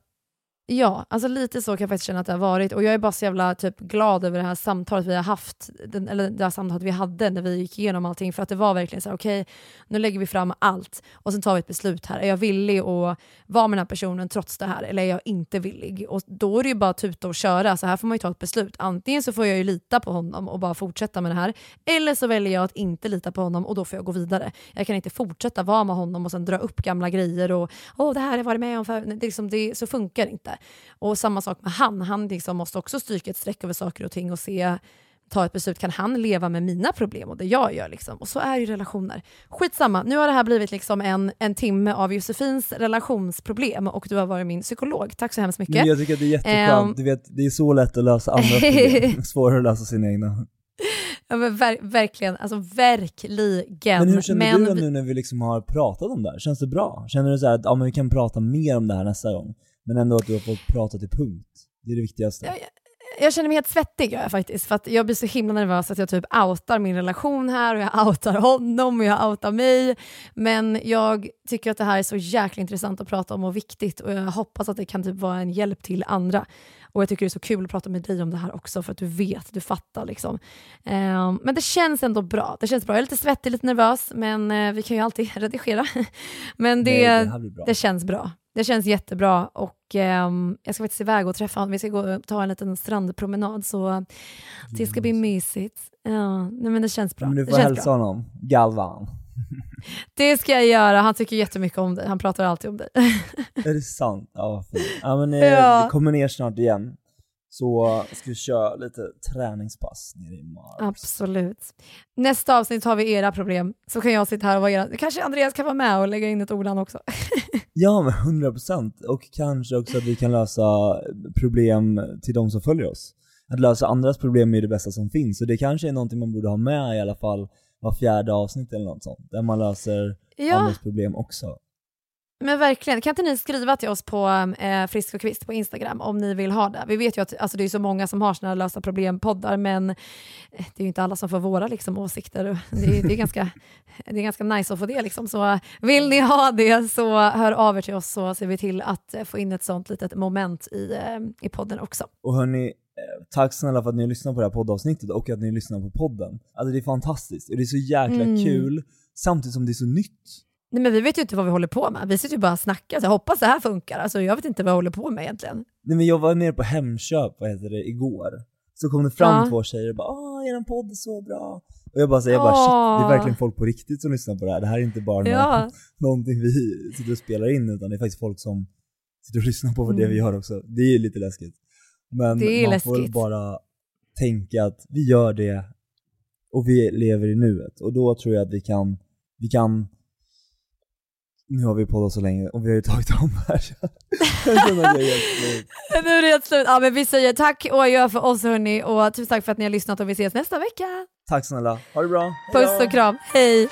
ja, alltså lite så kan jag faktiskt känna att det har varit och jag är bara så jävla typ glad över det här samtalet vi har haft, den, eller det här samtalet vi hade när vi gick igenom allting för att det var verkligen så här: okej nu lägger vi fram allt och sen tar vi ett beslut här. Är jag villig att vara med den här personen trots det här eller är jag inte villig? Och då är det ju bara att tuta och köra, så här får man ju ta ett beslut. Antingen så får jag ju lita på honom och bara fortsätta med det här eller så väljer jag att inte lita på honom och då får jag gå vidare. Jag kan inte fortsätta vara med honom och sen dra upp gamla grejer och åh det här har jag varit med om för det är liksom, det, så funkar det inte. Och samma sak med han, han liksom måste också stryka ett streck över saker och ting och se ta ett beslut, kan han leva med mina problem och det jag gör? Liksom? Och så är ju relationer. Skitsamma, nu har det här blivit liksom en, en timme av Josefins relationsproblem och du har varit min psykolog. Tack så hemskt mycket. Men jag tycker att det är jätteskönt, Ehm. du vet, det är så lätt att lösa andra problem, (laughs) svårare att lösa sina egna. Ja, men ver verkligen, alltså verkligen. Men hur känner Men du nu när vi liksom har pratat om det här? Känns det bra? Känner du så här att ja, men vi kan prata mer om det här nästa gång? Men ändå att du har fått prata till punkt. Det är det viktigaste. Ja, jag känner mig helt svettig jag faktiskt, för att jag blir så himla nervös att jag typ outar min relation här och jag outar honom och jag outar mig. Men jag tycker att det här är så jäkla intressant att prata om och viktigt och jag hoppas att det kan typ vara en hjälp till andra. Och jag tycker det är så kul att prata med dig om det här också för att du vet, du fattar liksom. Ehm, men det känns ändå bra. Det känns bra. Jag är lite svettig, lite nervös, men eh, vi kan ju alltid (laughs) redigera. men det, Nej, det det känns bra. Det känns jättebra och ehm, jag ska faktiskt iväg och träffa honom. Vi ska gå ta en liten strandpromenad så det ska bli mysigt. Ja, nej, men det känns bra. Men du får hälsa bra. honom, Galvan. Det ska jag göra. Han tycker jättemycket om dig. Han pratar alltid om dig. Är det sant? Ja, fint. Ja men eh, Ja. vi kommer ner snart igen. Så ska vi köra lite träningspass nere i Mars. Absolut. Nästa avsnitt har vi era problem. Så kan jag sitta här och vara era... Kanske Andreas kan vara med och lägga in ett ord han också. (laughs) Ja men 100% och kanske också att vi kan lösa problem till de som följer oss. Att lösa andras problem är det bästa som finns, och det kanske är någonting man borde ha med i alla fall var fjärde avsnitt eller något sånt, där man löser Ja, andras problem också. Men verkligen. Kan inte ni skriva till oss på eh, Frisk och Kvist på Instagram om ni vill ha det? Vi vet ju att alltså, det är så många som har här lösa problem-poddar, men eh, det är ju inte alla som får våra liksom, åsikter. Det är, det, är ganska, (laughs) det är ganska nice att få det. Liksom. Så vill ni ha det så hör av er till oss så ser vi till att eh, få in ett sånt litet moment i, eh, i podden också. Och hörni, tack snälla för att ni lyssnar på det här poddavsnittet och att ni lyssnar på podden. Alltså det är fantastiskt, och det är så jäkla Mm. kul, samtidigt som det är så nytt. Nej, men vi vet ju inte vad vi håller på med. Vi sitter ju bara och snackar. Så jag hoppas det här funkar. Alltså, jag vet inte vad jag håller på med egentligen. Nej men jag var nere på Hemköp, vad heter det, igår. Så kom det fram Ja. två tjejer och bara “Åh, eran podd är så bra”. Och jag bara säger, jag bara shit, det är verkligen folk på riktigt som lyssnar på det här. Det här är inte bara någon, Ja. (laughs) någonting vi sitter och spelar in, utan det är faktiskt folk som sitter och lyssnar på det Mm. vi gör också. Det är ju lite läskigt. Men Det är man får läskigt. bara tänka att vi gör det och vi lever i nuet. Och då tror jag att vi kan, vi kan nu har vi poddat så länge och vi har ju tagit om här. (laughs) (laughs) Nu är det helt slut. Ja, men vi säger tack och adjö för oss hörni och tusen tack för att ni har lyssnat och vi ses nästa vecka. Tack snälla, ha det bra. Puss och kram, hej!